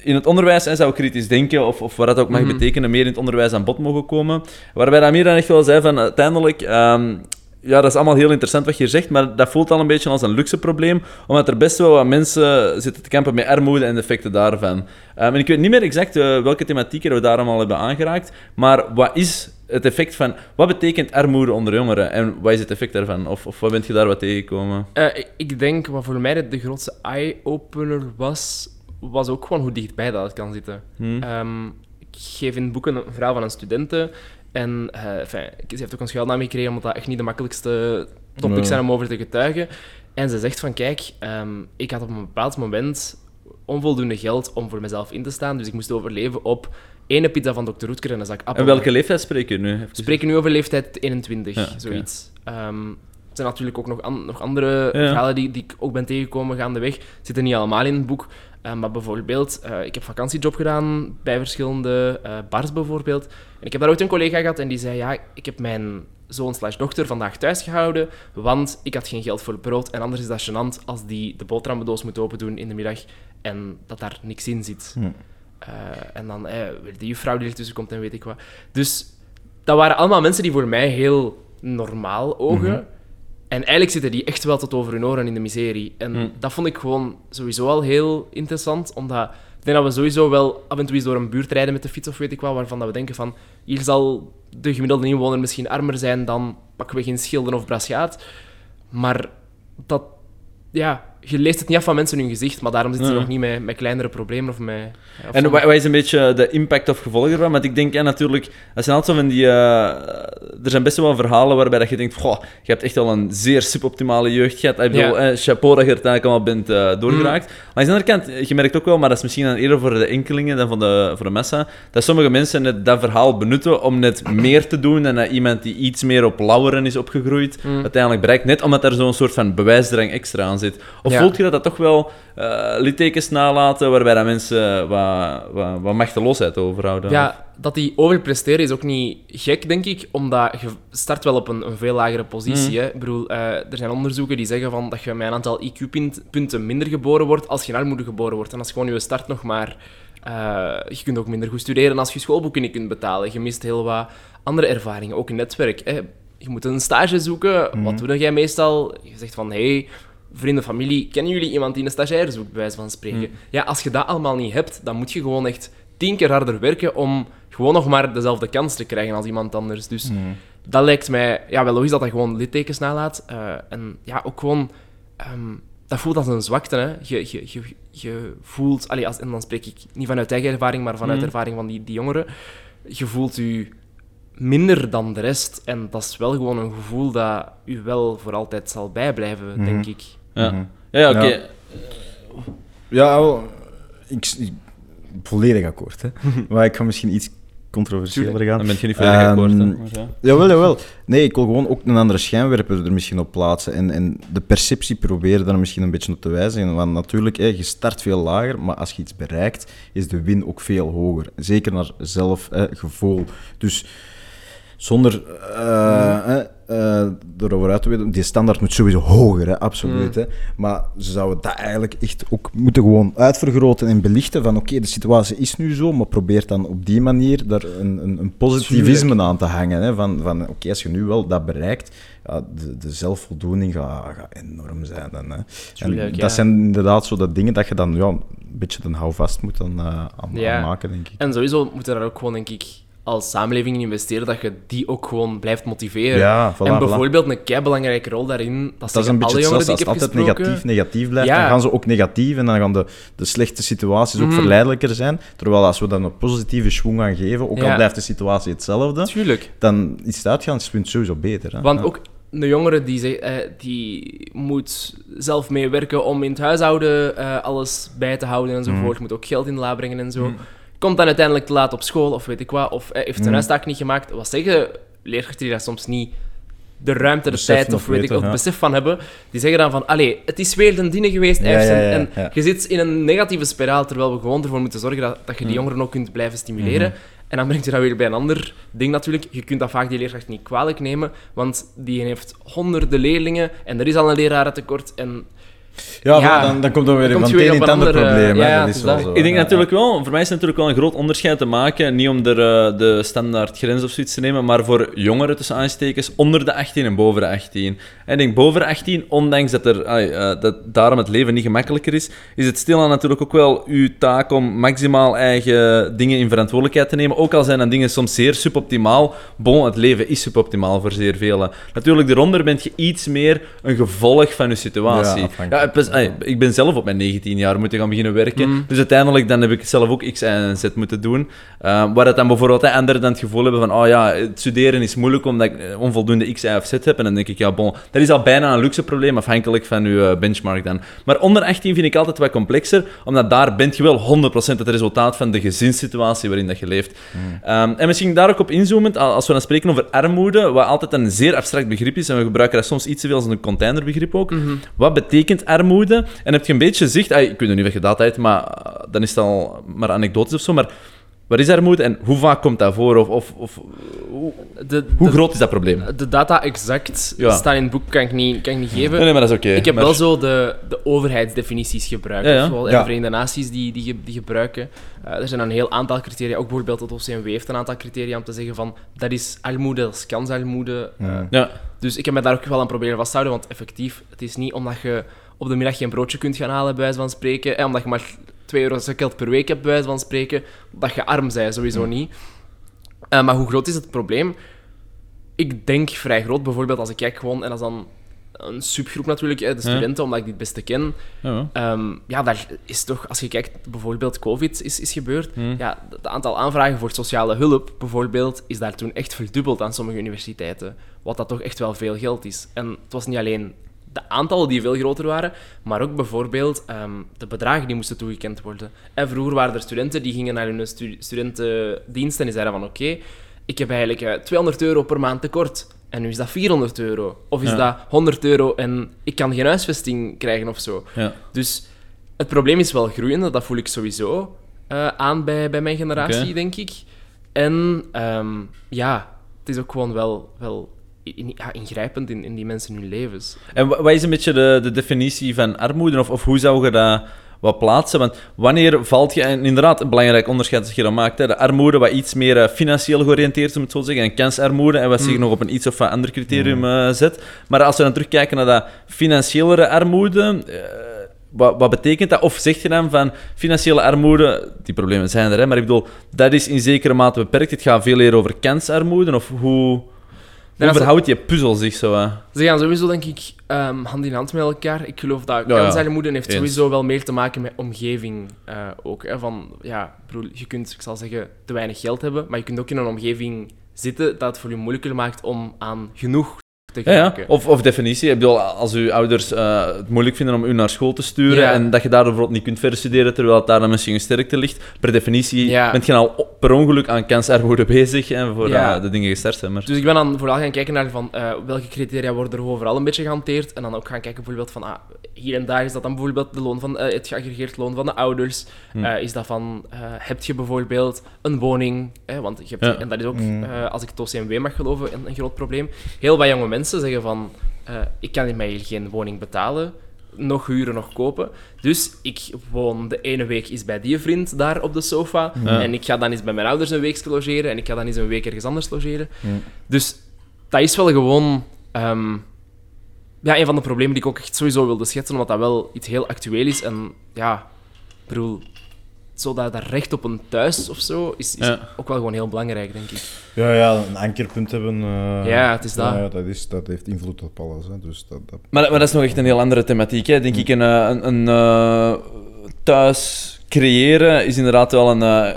in het onderwijs hè, zou kritisch denken, of, of wat dat ook mag Mhm. betekenen, meer in het onderwijs aan bod mogen komen. Waarbij Amir dan echt wel zei van uiteindelijk. ehm, ja, dat is allemaal heel interessant wat je hier zegt, maar dat voelt al een beetje als een luxe probleem, omdat er best wel wat mensen zitten te kampen met armoede en de effecten daarvan. Ehm, en ik weet niet meer exact eh, welke thematieken we daar allemaal hebben aangeraakt, maar wat is het effect van... Wat betekent armoede onder jongeren en wat is het effect daarvan? Of, of wat bent je daar wat tegengekomen? Eh, ik- denk, wat voor mij de, grootste eye-opener was, was ook gewoon hoe dichtbij dat het kan zitten. Hm? Ehm, ik geef in het boek een verhaal van een studente. En eh, enfin, ze heeft ook een schuilnaam gekregen, omdat dat echt niet de makkelijkste topics Nee. zijn om over te getuigen. En ze zegt van, kijk, ehm, ik had op een bepaald moment onvoldoende geld om voor mezelf in te staan, dus ik moest overleven op ene pizza van Dr. Roetker en een zak appel. En welke leeftijd spreek je nu? We spreken nu over leeftijd 21, Ja, oké. zoiets. Ehm, er zijn natuurlijk ook nog, an- nog andere Ja. verhalen die, die ik ook ben tegengekomen gaandeweg. Zitten niet allemaal in het boek. Eh, maar bijvoorbeeld, eh, ik heb vakantiejob gedaan bij verschillende eh, bars bijvoorbeeld. En ik heb daar ooit een collega gehad en die zei, ja, ik heb mijn zoon slash dochter vandaag thuis gehouden, want ik had geen geld voor brood. En anders is dat gênant als die de boterhammendoos moet open doen in de middag en dat daar niks in zit. Hm. En dan weer die juffrouw die ertussen komt en weet ik wat. Dus dat waren allemaal mensen die voor mij heel normaal ogen. Mhm. En eigenlijk zitten die echt wel tot over hun oren in de miserie. En Mm. dat vond ik gewoon sowieso al heel interessant, omdat ik denk dat we sowieso wel af en toe eens door een buurt rijden met de fiets of weet ik wat, waarvan dat we denken van, hier zal de gemiddelde inwoner misschien armer zijn dan pakken we geen Schilden of Braschaat. Maar dat, ja, je leest het niet af van mensen hun gezicht, maar daarom zitten ze Ja. nog niet met, met kleinere problemen of met... of En van- wat, is een beetje de impact of gevolgen ervan? Want ik denk ja, natuurlijk, dat zijn altijd zo van die. eh, er zijn best wel verhalen waarbij dat je denkt: goh, je hebt echt wel een zeer suboptimale jeugd gehad. Ik bedoel, Ja. eh, chapeau dat je er uiteindelijk allemaal bent eh, doorgeraakt. Maar aan de andere kant, je merkt ook wel, maar dat is misschien dan eerder voor de enkelingen dan voor de, voor de massa, dat sommige mensen net dat verhaal benutten om net meer te doen en dat iemand die iets meer op lauweren is opgegroeid, Mm. uiteindelijk bereikt. Net omdat er zo'n soort van bewijsdrang extra aan zit. Of Of Ja. voelt je dat dat toch wel eh littekens nalaten, waarbij dat mensen wat, wat, wat machteloosheid overhouden? Ja, dat die overpresteren is ook niet gek, denk ik, omdat je start wel op een, een veel lagere positie. Hè. Ik bedoel, eh, er zijn onderzoeken die zeggen van dat je met een aantal IQ-punten minder geboren wordt als je in armoede geboren wordt. En als gewoon je start nog maar... eh, je kunt ook minder goed studeren als je schoolboeken niet kunt betalen. Je mist heel wat andere ervaringen, ook een netwerk. Hè. Je moet een stage zoeken. Wat doe jij meestal? Je zegt van, hey, vrienden, familie, kennen jullie iemand die een stagiair zoekt, bij wijze van spreken? Ja, als je dat allemaal niet hebt, dan moet je gewoon echt tien keer harder werken om gewoon nog maar dezelfde kans te krijgen als iemand anders. Dus dat lijkt mij ja, wel logisch dat dat gewoon littekens nalaat. Eh, en ja, ook gewoon... ehm, dat voelt als een zwakte, hè. Je, je, je, je voelt... Allee, als, en dan spreek ik niet vanuit eigen ervaring, maar vanuit Mhm. ervaring van die, die jongeren. Je voelt je minder dan de rest. En dat is wel gewoon een gevoel dat u wel voor altijd zal bijblijven, denk ik. Ja, Mhm. ja, ja, oké. Ja. Ja, wel, ik, ik- volledig akkoord. Hè. maar ik ga misschien iets controversiëler gaan. Dan ben je niet volledig Ehm, akkoord. hè. Maar ja. Jawel, jawel. Nee, ik wil gewoon ook een andere schijnwerper er misschien op plaatsen. En, en de perceptie proberen daar misschien een beetje op te wijzen. Want natuurlijk, hè, je start veel lager, maar als je iets bereikt, is de win ook veel hoger. Zeker naar zelfgevoel. Dus zonder eh, eh, erover uit te weten, die standaard moet sowieso hoger, hè, absoluut. Hè. Maar ze zouden dat eigenlijk echt ook moeten gewoon uitvergroten en belichten van oké, de situatie is nu zo, maar probeer dan op die manier daar een, een, een positivisme aan te hangen. Hè, van van oké, als je nu wel dat bereikt, ja, de, de zelfvoldoening gaat, gaat enorm zijn. Dan, hè. Tuurlijk, en ja. dat zijn inderdaad zo dat dingen dat je dan ja, een beetje een houvast moet dan, eh, aan, Ja. aan maken, denk ik. En sowieso moeten daar ook gewoon, denk ik, als samenleving in investeren, dat je die ook gewoon blijft motiveren. Ja, voilà, en voilà. bijvoorbeeld een keibelangrijke rol daarin, dat, Dat is een beetje hetzelfde. die Als het altijd negatief, negatief blijft, Ja. dan gaan ze ook negatief en dan gaan de, de slechte situaties ook Mhm. verleidelijker zijn. Terwijl als we dan een positieve schwung gaan geven, ook Ja. al blijft de situatie hetzelfde, Tuurlijk. dan is het uitgangspunt sowieso beter. Hè? Want Ja. ook de jongere die, zeg- eh, die moet zelf meewerken om in het huishouden eh, alles bij te houden enzovoort. Mhm. Moet ook geld in de la brengen en zo. Komt dan uiteindelijk te laat op school of weet ik wat. Of eh, heeft zijn huistaak niet gemaakt. Wat zeggen leerkrachten die daar soms niet de ruimte, de Besef tijd of weet ik wat, ja. besef van hebben. Die zeggen dan van, allee, het is weer een dine geweest. Ja, en je zit in een negatieve spiraal, terwijl we gewoon ervoor moeten zorgen dat, dat je die jongeren ook kunt blijven stimuleren. En dan brengt je dat weer bij een ander ding natuurlijk. Je kunt dat vaak die leerkracht niet kwalijk nemen, want die heeft honderden leerlingen en er is al een lerarentekort. En Ja, Ja. dan, dan komt er weer Dan komt weer een een ander andere- probleem. ja, dat is wel dat. zo. Ik denk ja. natuurlijk wel, voor mij is het natuurlijk wel een groot onderscheid te maken. Niet om er eh, de standaard grens of zoiets te nemen, maar voor jongeren tussen aanstekens onder de 18 en boven de 18. En ik denk boven de 18, ondanks dat, er, eh, dat daarom het leven niet gemakkelijker is, is het stilaan natuurlijk ook wel uw taak om maximaal eigen dingen in verantwoordelijkheid te nemen. Ook al zijn dan dingen soms zeer suboptimaal. Bon, het leven is suboptimaal voor zeer velen. Natuurlijk, daaronder bent je iets meer een gevolg van je situatie. Ja. Ja, pas- ai, ik ben zelf op mijn 19 jaar moeten gaan beginnen werken. Dus uiteindelijk dan heb ik zelf ook X, Y en Z moeten doen. Eh, waar het dan bijvoorbeeld anderen dan het gevoel hebben van oh ja, het studeren is moeilijk omdat ik eh, onvoldoende X, Y of Z heb. En dan denk ik, ja bon, dat is al bijna een luxe probleem afhankelijk van uw eh, benchmark dan. Maar onder 18 vind ik altijd wat complexer, omdat daar bent je wel 100% het resultaat van de gezinssituatie waarin dat je leeft. Ehm, en misschien daar ook op inzoomend, al- als we dan spreken over armoede, wat altijd een zeer abstract begrip is, en we gebruiken dat soms iets te veel als een containerbegrip ook. Wat betekent armoede? En heb je een beetje zicht, ah, ik weet nog niet of je dat hebt, maar eh, dan is het al maar anekdotisch of zo, maar wat is armoede en hoe vaak komt dat voor? Of, of, of hoe, de, hoe de, groot is dat probleem? de data exact Ja. staan in het boek, kan ik niet, kan ik niet geven. Nee, nee, maar dat is oké. Ik heb maar- wel zo de, de overheidsdefinities gebruikt. Ja, ja. Zoals de Verenigde Naties die, die, ge- die gebruiken. Eh, er zijn een heel aantal criteria. Ook bijvoorbeeld het OCMW heeft een aantal criteria om te zeggen van dat is armoede, dat is kansarmoede. Eh, Ja. Ja, dus ik heb me daar ook wel aan proberen vasthouden, want effectief, het is niet omdat je op de middag geen broodje kunt gaan halen, bij wijze van spreken, en omdat je maar 2 euro geld per week hebt, bij wijze van spreken, dat je arm bent, sowieso niet. Eh, maar hoe groot is het probleem? Ik denk vrij groot, bijvoorbeeld als ik kijk gewoon, en dat is dan een subgroep natuurlijk, hè, de studenten, omdat ik die het beste ken. ja. Ehm, ja, daar is toch, als je kijkt, bijvoorbeeld COVID is, is gebeurd. Hmm. Ja, het aantal aanvragen voor sociale hulp, bijvoorbeeld, is daar toen echt verdubbeld aan sommige universiteiten. Wat dat toch echt wel veel geld is. En het was niet alleen de aantallen die veel groter waren, maar ook bijvoorbeeld ehm, de bedragen die moesten toegekend worden. En vroeger waren er studenten die gingen naar hun stu- studentendienst en die zeiden van oké, ik heb eigenlijk eh, 200 euro per maand tekort. en nu is dat 400 euro. Of is Ja. dat 100 euro en ik kan geen huisvesting krijgen of zo. Ja. Dus het probleem is wel groeiende, dat voel ik sowieso eh, aan bij, bij mijn generatie, denk ik. En ehm, ja, het is ook gewoon wel, wel in- ja, ingrijpend in, in die mensen hun levens. En wa- wat is een beetje de, de definitie van armoede? Of, of hoe zou je dat wat plaatsen? Want wanneer valt je... En inderdaad, een belangrijk onderscheid dat je dan maakt. Hè, de armoede wat iets meer eh, financieel georiënteerd is, om het zo te zeggen. En kansarmoede. En wat zich Hmm. nog op een iets of wat ander criterium eh, zet. Maar als we dan terugkijken naar dat financiëlere armoede... eh, wat, wat betekent dat? Of zeg je dan van financiële armoede, die problemen zijn er, hè, maar ik bedoel, dat is in zekere mate beperkt. Het gaat veel meer over kansarmoede. Of hoe, hoe verhoudt die puzzel zich zo? eh? Ze gaan sowieso, denk ik, ehm, hand in hand met elkaar. Ik geloof dat Ja, kansarmoede heeft Eens. sowieso wel meer te maken met omgeving eh, ook. Hè, van, ja, bedoel, je kunt, ik zal zeggen, te weinig geld hebben, maar je kunt ook in een omgeving zitten dat het voor je moeilijker maakt om aan genoeg Ja. Of, of definitie. Ik bedoel, als uw ouders eh, het moeilijk vinden om u naar school te sturen Ja. en dat je daar bijvoorbeeld niet kunt verder studeren terwijl het daar dan misschien een sterkte ligt, per definitie Ja. bent je al per ongeluk aan kansarmoede bezig en voor Ja. eh, de dingen gestart zijn. Maar... Dus ik ben dan vooral gaan kijken naar van, eh, welke criteria worden er overal een beetje gehanteerd. En dan ook gaan kijken bijvoorbeeld van, ah, hier en daar is dat dan bijvoorbeeld de loon van, het geaggregeerd loon van de ouders. Hm. Eh, is dat van, eh, heb je bijvoorbeeld een woning? Eh, want je hebt, Ja. en dat is ook, eh, als ik het OCMW mag geloven, een, een groot probleem. Heel wat jonge mensen zeggen van, eh, ik kan in mij geen woning betalen. Nog huren, nog kopen. Dus ik woon de ene week eens bij die vriend daar op de sofa. Ja. En ik ga dan eens bij mijn ouders een week logeren. En ik ga dan eens een week ergens anders logeren. Ja. Dus dat is wel gewoon ehm, ja, een van de problemen die ik ook echt sowieso wilde schetsen, omdat dat wel iets heel actueel is. En ja, ik bedoel, zo dat, dat recht op een thuis of zo is, is Ja. ook wel gewoon heel belangrijk, denk ik. Ja, ja, een ankerpunt hebben. eh, Ja, het is dat. Ja, dat, is, dat heeft invloed op alles. Hè, dus dat, dat... Maar, maar dat is nog echt een heel andere thematiek. Hè. Denk ik, een, eh, een, een eh, thuis creëren is inderdaad wel een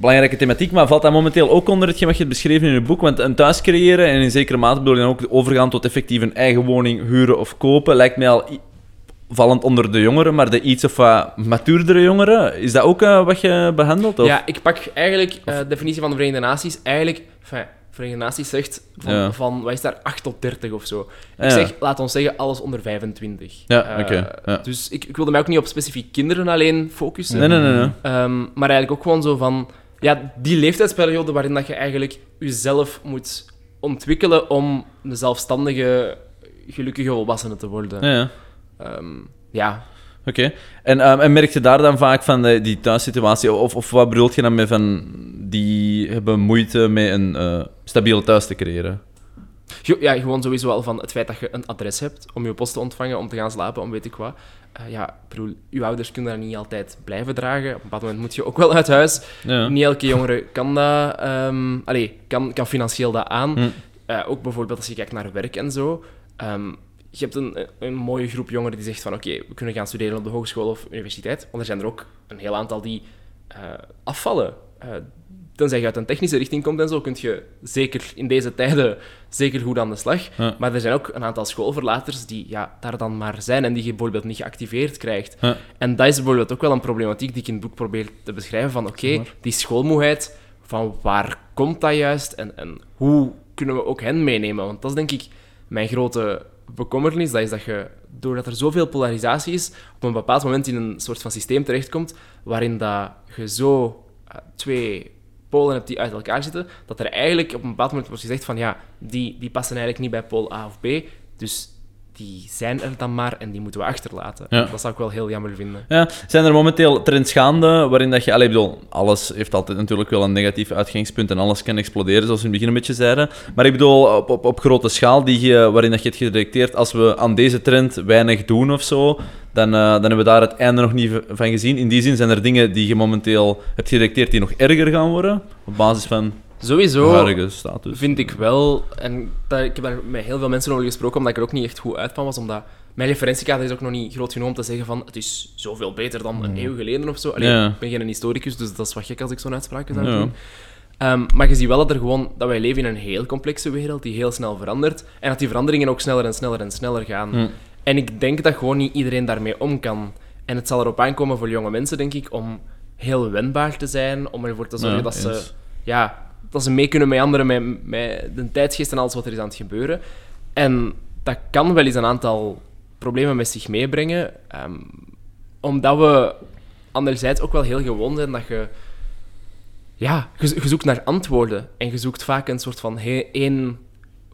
belangrijke thematiek, maar valt dat momenteel ook onder hetgeen wat je hebt beschreven in je boek? Want een thuis creëren, en in zekere mate bedoel je dan ook overgaan tot effectief een eigen woning huren of kopen, lijkt mij al vallend onder de jongeren, maar de iets of wat matuurdere jongeren, is dat ook eh, wat je behandelt? Of? Ja, ik pak eigenlijk eh, de definitie van de Verenigde Naties. Eigenlijk, enfin, Verenigde Naties zegt van, Ja. van wat is daar, 8 tot 30 of zo. Ik Ja. zeg, laat ons zeggen, alles onder 25. Ja, oké, ja. Dus ik, ik wilde mij ook niet op specifiek kinderen alleen focussen. Nee, nee, nee. nee. Ehm, maar eigenlijk ook gewoon zo van... Ja, die leeftijdsperiode waarin dat je eigenlijk jezelf moet ontwikkelen om een zelfstandige, gelukkige volwassene te worden. Ja, Ehm, ja. Oké. En, ehm, en merk je daar dan vaak van de, die thuissituatie? Of, of wat bedoelt je dan met van die hebben moeite met een eh, stabiele thuis te creëren? Ja, gewoon sowieso al van het feit dat je een adres hebt om je post te ontvangen, om te gaan slapen, om weet ik wat. Eh, ja, bedoel, je ouders kunnen dat niet altijd blijven dragen. Op een bepaald moment moet je ook wel uit huis. Ja. Niet elke jongere kan dat... ehm allee, kan, kan financieel dat aan. Hm. Eh, ook bijvoorbeeld als je kijkt naar werk en zo. Je hebt een, een mooie groep jongeren die zegt van oké, we kunnen gaan studeren op de hogeschool of universiteit. Want er zijn er ook een heel aantal die eh, afvallen. Eh, tenzij je uit een technische richting komt en zo, kun je zeker in deze tijden zeker goed aan de slag. Ja. Maar er zijn ook een aantal schoolverlaters die ja, daar dan maar zijn en die je bijvoorbeeld niet geactiveerd krijgt. Ja. En dat is bijvoorbeeld ook wel een problematiek die ik in het boek probeer te beschrijven van oké, die schoolmoeheid, van waar komt dat juist en, en hoe kunnen we ook hen meenemen? Want dat is denk ik mijn grote bekommernis, dat is dat je, doordat er zoveel polarisatie is, op een bepaald moment in een soort van systeem terechtkomt waarin dat je zo eh, twee polen hebt die uit elkaar zitten, dat er eigenlijk op een bepaald moment wordt gezegd van ja, die, die passen eigenlijk niet bij pool A of B, dus die zijn er dan maar en die moeten we achterlaten. Ja. Dat zou ik wel heel jammer vinden. Ja, zijn er momenteel trends gaande waarin dat je... Allee, bedoel, alles heeft altijd natuurlijk wel een negatief uitgangspunt en alles kan exploderen, zoals we in het begin een beetje zeiden. Maar ik bedoel, op, op, op grote schaal, die je, waarin dat je het gedetecteerd, als we aan deze trend weinig doen of zo, dan, eh, dan hebben we daar het einde nog niet van gezien. In die zin zijn er dingen die je momenteel hebt gedetecteerd die nog erger gaan worden, op basis van Sowieso status. vind ik wel, en dat, ik heb daar met heel veel mensen over gesproken, omdat ik er ook niet echt goed uit van was, omdat mijn referentiekader is ook nog niet groot genoeg om te zeggen van het is zoveel beter dan een eeuw geleden of zo. Allee, Ja. Ik ben geen historicus, dus dat is wat gek als ik zo'n uitspraak zou doen. Ehm, maar je ziet wel dat, er gewoon, dat wij leven in een heel complexe wereld die heel snel verandert. En dat die veranderingen ook sneller en sneller en sneller gaan. En ik denk dat gewoon niet iedereen daarmee om kan. En het zal erop aankomen voor jonge mensen, denk ik, om heel wendbaar te zijn, om ervoor te zorgen Ja, dat ze ja, dat ze mee kunnen meanderen met, met de tijdsgeest en alles wat er is aan het gebeuren. En dat kan wel eens een aantal problemen met zich meebrengen, ehm, omdat we anderzijds ook wel heel gewoon zijn dat je... Ja, je, je zoekt naar antwoorden en je zoekt vaak een soort van he- één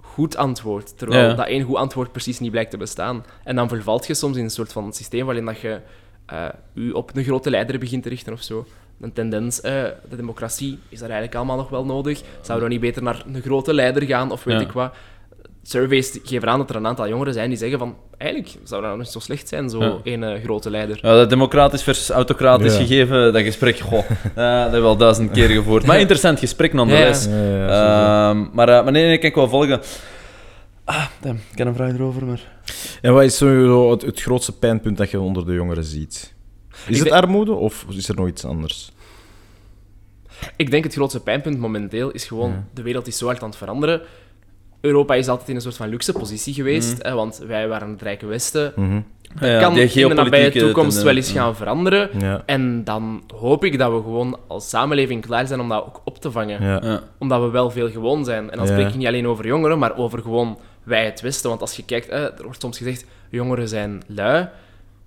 goed antwoord, terwijl Ja. dat één goed antwoord precies niet blijkt te bestaan. En dan vervalt je soms in een soort van systeem waarin dat je eh u op een grote leider begint te richten of zo. Een tendens, eh, de democratie, is dat eigenlijk allemaal nog wel nodig? Zouden we niet beter naar een grote leider gaan of weet Ja. ik wat? Surveys geven aan dat er een aantal jongeren zijn die zeggen van eigenlijk zou dat nog niet zo slecht zijn, zo Ja. een eh, grote leider. Ja, dat democratisch versus autocratisch Ja. gegeven, dat gesprek, goh, eh, dat hebben we al duizend keer gevoerd. Maar interessant gesprek nonetheless. Ja, ja, ja, Ehm, maar, maar nee, nee, kan ik wel volgen. Ah, damn, ik heb een vraag erover, maar... En wat is zo het, het grootste pijnpunt dat je onder de jongeren ziet? Is het denk- armoede of is er nog iets anders? Ik denk het grootste pijnpunt momenteel is gewoon, Ja. de wereld is zo hard aan het veranderen. Europa is altijd in een soort van luxe positie geweest, hè, want wij waren het rijke Westen. Mhm. Dat Ja, kan in de nabije geopolitieke toekomst wel eens gaan veranderen. Ja. En dan hoop ik dat we gewoon als samenleving klaar zijn om dat ook op te vangen. Ja. Ja. Omdat we wel veel gewoon zijn. En dan Ja. spreek ik niet alleen over jongeren, maar over gewoon wij het Westen. Want als je kijkt, hè, er wordt soms gezegd, jongeren zijn lui.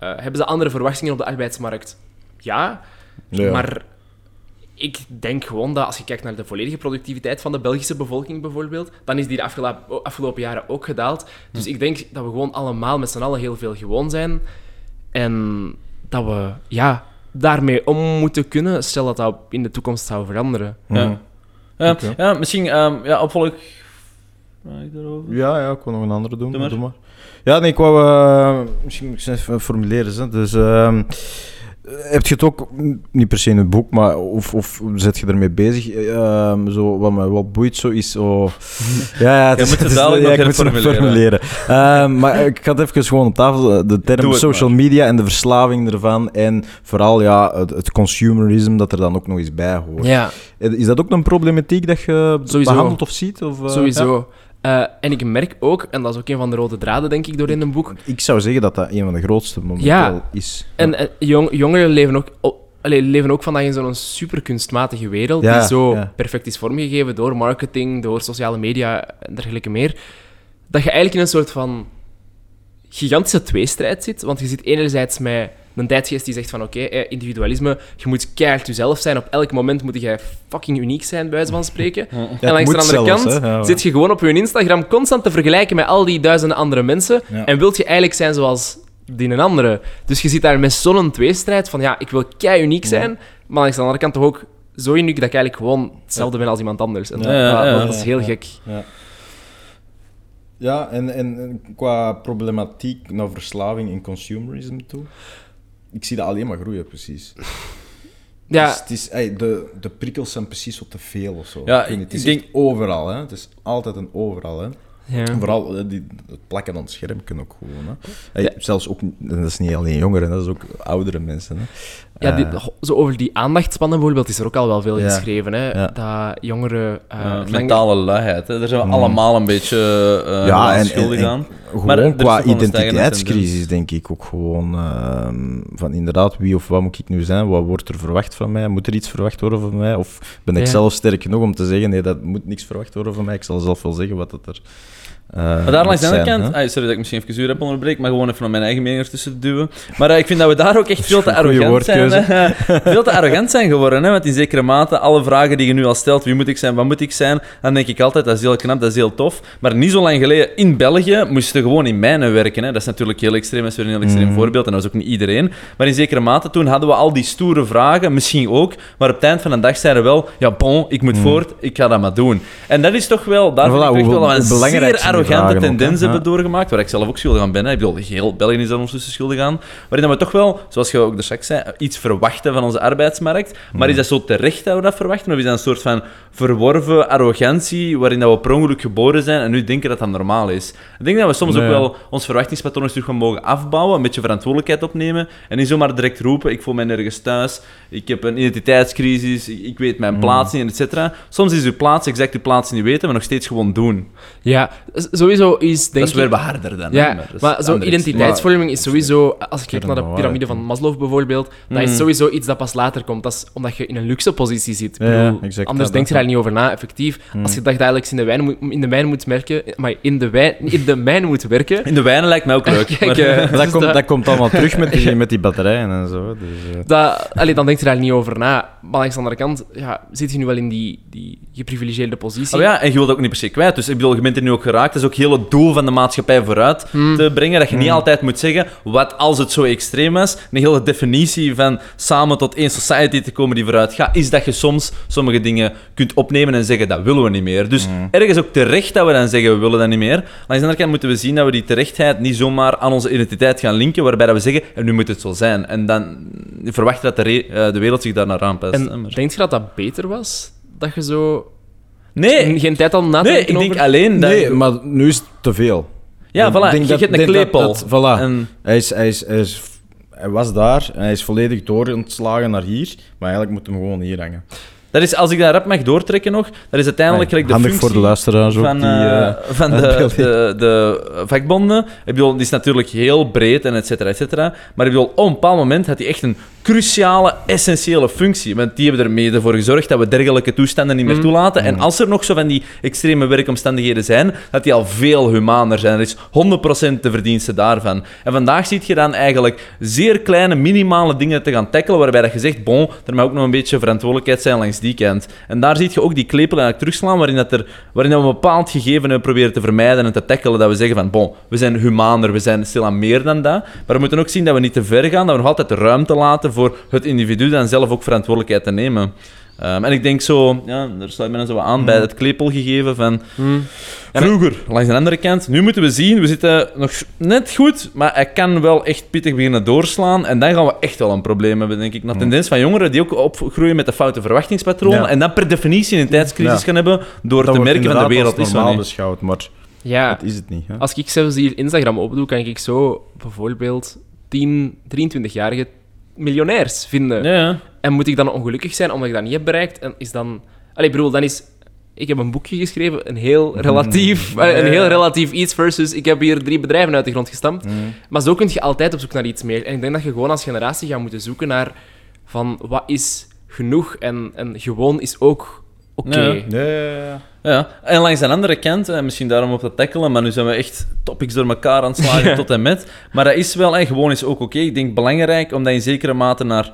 Eh, hebben ze andere verwachtingen op de arbeidsmarkt? Ja, Ja. maar ik denk gewoon dat als je kijkt naar de volledige productiviteit van de Belgische bevolking bijvoorbeeld, dan is die de afgelopen, afgelopen jaren ook gedaald. Dus ik denk dat we gewoon allemaal met z'n allen heel veel gewoon zijn. En dat we ja, daarmee om moeten kunnen, stel dat dat in de toekomst zou veranderen. Mhm. Ja. Ja, misschien ehm ja, opvolg. Ja, ja, ik wil nog een andere doen. Doe maar. Doe maar. Ja, nee, ik wou... eh, misschien moet ik het even formuleren. Hè. Dus, ehm, heb je het ook, mm, niet per se in het boek, maar of, of zet je ermee bezig? Ehm, zo, wat me wel boeit, zo is zo... Ja, ja, het Je is, moet het is- ja, ik moet het formuleren. Ehm, maar ik had even gewoon op tafel eh, de term het social maar. media en de verslaving ervan. En vooral ja, het, het consumerism dat er dan ook nog eens bij hoort. Ja, Is dat ook een problematiek dat je Sowieso. behandelt of ziet? Of, eh, ja? Eh, en ik merk ook, en dat is ook een van de rode draden, denk ik, door in een boek. Ik zou zeggen dat dat een van de grootste momenteel Ja. is. En eh, jong, jongeren leven ook, o- allee, leven ook vandaag in zo'n super kunstmatige wereld, Ja, die zo ja. perfect is vormgegeven door marketing, door sociale media en dergelijke meer. Dat je eigenlijk in een soort van gigantische tweestrijd zit. Want je zit enerzijds met een tijdsgeest die zegt van oké, eh, individualisme, je moet keihard jezelf zijn. Op elk moment moet jij fucking uniek zijn, bij wijze van spreken. Ja, en langs de andere zelfs, kant. Ja, zit je gewoon op je Instagram constant te vergelijken met al die duizenden andere mensen. Ja. En wilt je eigenlijk zijn zoals die een andere. Dus je zit daar met zo'n tweestrijd van ja, ik wil kei uniek zijn, maar langs de andere kant toch ook zo uniek dat ik eigenlijk gewoon hetzelfde ben als iemand anders. En dat, ja, dat is heel ja. gek. Ja, en, en en qua problematiek naar verslaving en consumerism toe. Ik zie dat alleen maar groeien, precies. Ja, Dus het is, ey, de, de prikkels zijn precies wat te veel of zo. Ja, Ik ik het is denk- echt overal, hè. Het is altijd een overal, hè. ja. En vooral eh, die, het plakken aan het scherm kan ook gewoon, hè. Zelfs ook, dat is niet alleen jongeren, dat is ook oudere mensen, hè. Ja, die- Eh, zo over die aandachtspannen bijvoorbeeld is er ook al wel veel Ja. geschreven. Hè? Ja. Dat jongeren... eh, mentale luiheid, hè. daar zijn we Mm. allemaal een beetje eh Ja, aan en- schuldig en- aan. Gewoon Maar er is qua identiteitscrisis, denk ik ook gewoon. ehm, van inderdaad, wie of wat moet ik nu zijn? Wat wordt er verwacht van mij? Moet er iets verwacht worden van mij? Of ben ik Ja. zelf sterk genoeg om te zeggen: nee, dat moet niks verwacht worden van mij? Ik zal zelf wel zeggen wat het er. Eh, Maar daar langs de andere kant, ah, sorry dat ik misschien even uur heb onderbreek, maar gewoon even om mijn eigen mening ertussen te duwen. Maar eh, ik vind dat we daar ook echt veel te arrogant zijn. veel te arrogant zijn geworden, hè? want in zekere mate, alle vragen die je nu al stelt, wie moet ik zijn, wat moet ik zijn, dan denk ik altijd, dat is heel knap, dat is heel tof. Maar niet zo lang geleden, in België, moesten gewoon in mijnen werken. Hè? Dat is natuurlijk heel extreem, dat is weer een heel extreem Mhm. voorbeeld, en dat was ook niet iedereen. Maar in zekere mate, toen hadden we al die stoere vragen, misschien ook, maar op het eind van de dag zeiden we wel, ja bon, ik moet voort, ik ga dat maar doen. En dat is toch wel, daar Maar vind voilà, ik wel een zeer zijn hè? tendens hebben doorgemaakt, waar ik zelf ook schuldig aan ben. Hè. Ik bedoel, heel België is daar ondertussen schuldig aan. Waarin dat we toch wel, zoals je ook de straks zei, iets verwachten van onze arbeidsmarkt. Maar is dat zo terecht dat we dat verwachten? Of is dat een soort van verworven arrogantie waarin dat we per ongeluk geboren zijn en nu denken dat dat normaal is? Ik denk dat we soms ook wel ons verwachtingspatroon eens terug gaan mogen afbouwen, een beetje verantwoordelijkheid opnemen en niet zomaar direct roepen, ik voel mij nergens thuis, ik heb een identiteitscrisis, ik, weet mijn plaats niet, et cetera. Soms is uw plaats exact uw plaats niet weten, maar nog steeds gewoon doen. Ja, sowieso is, denk Dat is ik... weer wat harder dan. Ja, is maar zo'n identiteitsvorming is sowieso... Als je kijkt naar de maar piramide van Maslow bijvoorbeeld, dat is Mm. sowieso iets dat pas later komt. Dat is omdat je in een luxe positie zit. Ik Ja, bedoel, anders dat- denk je daar niet over na, effectief. Als je dat dagelijks in de, wijn moet, in de wijn moet merken... Maar in de, wijn, in de mijn moet werken... In de wijnen lijkt mij ook leuk. Kijk, maar- eh, Maar dat, dus komt, dat- dat komt allemaal terug met die, met die batterijen en zo. Dus, eh, Dat, allee, dan denk je daar niet over na. Maar langs de andere kant ja, zit je nu wel in die, die geprivilegeerde positie. Oh ja, en je wilt ook niet per se kwijt. Dus ik bedoel, je bent er nu ook geraakt. Dat is ook heel het doel van de maatschappij vooruit Hmm. te brengen. Dat je niet altijd moet zeggen, wat als het zo extreem is. Een hele definitie van samen tot één society te komen die vooruit gaat, is dat je soms sommige dingen kunt opnemen en zeggen, dat willen we niet meer. Dus ergens ook terecht dat we dan zeggen, we willen dat niet meer. Langs de andere kant moeten we zien dat we die terechtheid niet zomaar aan onze identiteit gaan linken, waarbij dat we zeggen, en nu moet het zo zijn. En dan verwachten dat de, eh, de wereld zich daar naar aanpast. En maar- denk je dat dat beter was? Dat je zo... Nee, Geen tijd al na te nee denken ik denk over? alleen dat... nee, maar nu is het te veel. Ja, Ik voilà. denk je dat- hebt een denk dat- klepel. dat- voilà. En- Hij, is, hij, is, hij, is, hij was daar en hij is volledig doorontslagen naar hier, maar eigenlijk moet hem gewoon hier hangen. Dat is, als ik dat rap mag doortrekken nog, dat is uiteindelijk gelijk de Handig functie voor de luisteraars ook. van, die, eh, eh, van de, de, de vakbonden. Ik bedoel, die is natuurlijk heel breed en et cetera, et cetera. Maar ik bedoel, op een bepaald moment had hij echt een cruciale, essentiële functie. Want die hebben er mede voor gezorgd dat we dergelijke toestanden niet meer Mhm. toelaten. En als er nog zo van die extreme werkomstandigheden zijn, dat die al veel humaner zijn. Er is 100% de verdienste daarvan. En vandaag zie je dan eigenlijk zeer kleine, minimale dingen te gaan tackelen, waarbij dat je zegt, bon, er mag ook nog een beetje verantwoordelijkheid zijn langs die kant. En daar zie je ook die klepel eigenlijk terugslaan, waarin, dat er, waarin dat we een bepaald gegeven hebben proberen te vermijden en te tackelen, dat we zeggen van, bon, we zijn humaner, we zijn stilaan meer dan dat. Maar we moeten ook zien dat we niet te ver gaan, dat we nog altijd ruimte laten voor het individu dan zelf ook verantwoordelijkheid te nemen. Ehm, en ik denk zo, ja, daar sluit me dan zo aan bij het klepelgegeven van vroeger, langs de andere kant. Nu moeten we zien, we zitten nog net goed, maar hij kan wel echt pittig beginnen doorslaan. En dan gaan we echt wel een probleem hebben, denk ik. Een tendens van jongeren die ook opgroeien met de foute verwachtingspatronen. Ja. En dan per definitie een tijdscrisis Ja. gaan hebben door dat te merken van de wereld is normaal beschouwd, maar Ja, dat is het niet. Hè? als ik zelfs hier Instagram opdoe, kan ik zo bijvoorbeeld 10, 23-jarige miljonairs vinden. Ja, ja. En moet ik dan ongelukkig zijn omdat ik dat niet heb bereikt? En is dan... Allee, ik bedoel, dan is... Ik heb een boekje geschreven, een heel relatief, eh, een heel relatief iets versus ik heb hier drie bedrijven uit de grond gestampt. Maar zo kun je altijd op zoek naar iets meer. En ik denk dat je gewoon als generatie gaat moeten zoeken naar van wat is genoeg en, en gewoon is ook oké. Ja. Ja, ja, ja. Ja, en langs de andere kant, en misschien daarom op te tackelen, maar nu zijn we echt topics door elkaar aan het slagen tot en met. Maar dat is wel, en gewoon is ook oké. Ik denk belangrijk om dat in zekere mate naar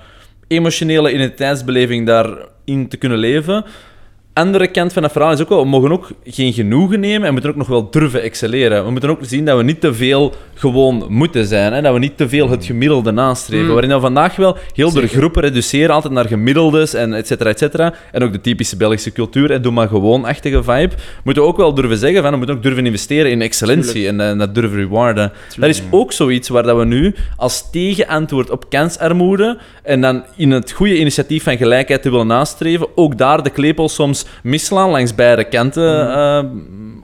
emotionele identiteitsbeleving daarin te kunnen leven. Andere kant van het verhaal is ook wel, we mogen ook geen genoegen nemen en we moeten ook nog wel durven excelleren. We moeten ook zien dat we niet te veel gewoon moeten zijn. Hè? Dat we niet te veel het gemiddelde nastreven. Mm. Waarin we vandaag wel heel Zeker. groepen reduceren, altijd naar gemiddeldes en et cetera, et cetera. En ook de typische Belgische cultuur, en doe maar gewoon-achtige vibe. Moeten we ook wel durven zeggen, van, we moeten ook durven investeren in excellentie en, eh, dat durven rewarden. Dat is ook zoiets waar dat we nu als tegenantwoord op kansarmoede en dan in het goede initiatief van gelijkheid te willen nastreven, ook daar de klepel soms misslaan langs beide kanten. eh,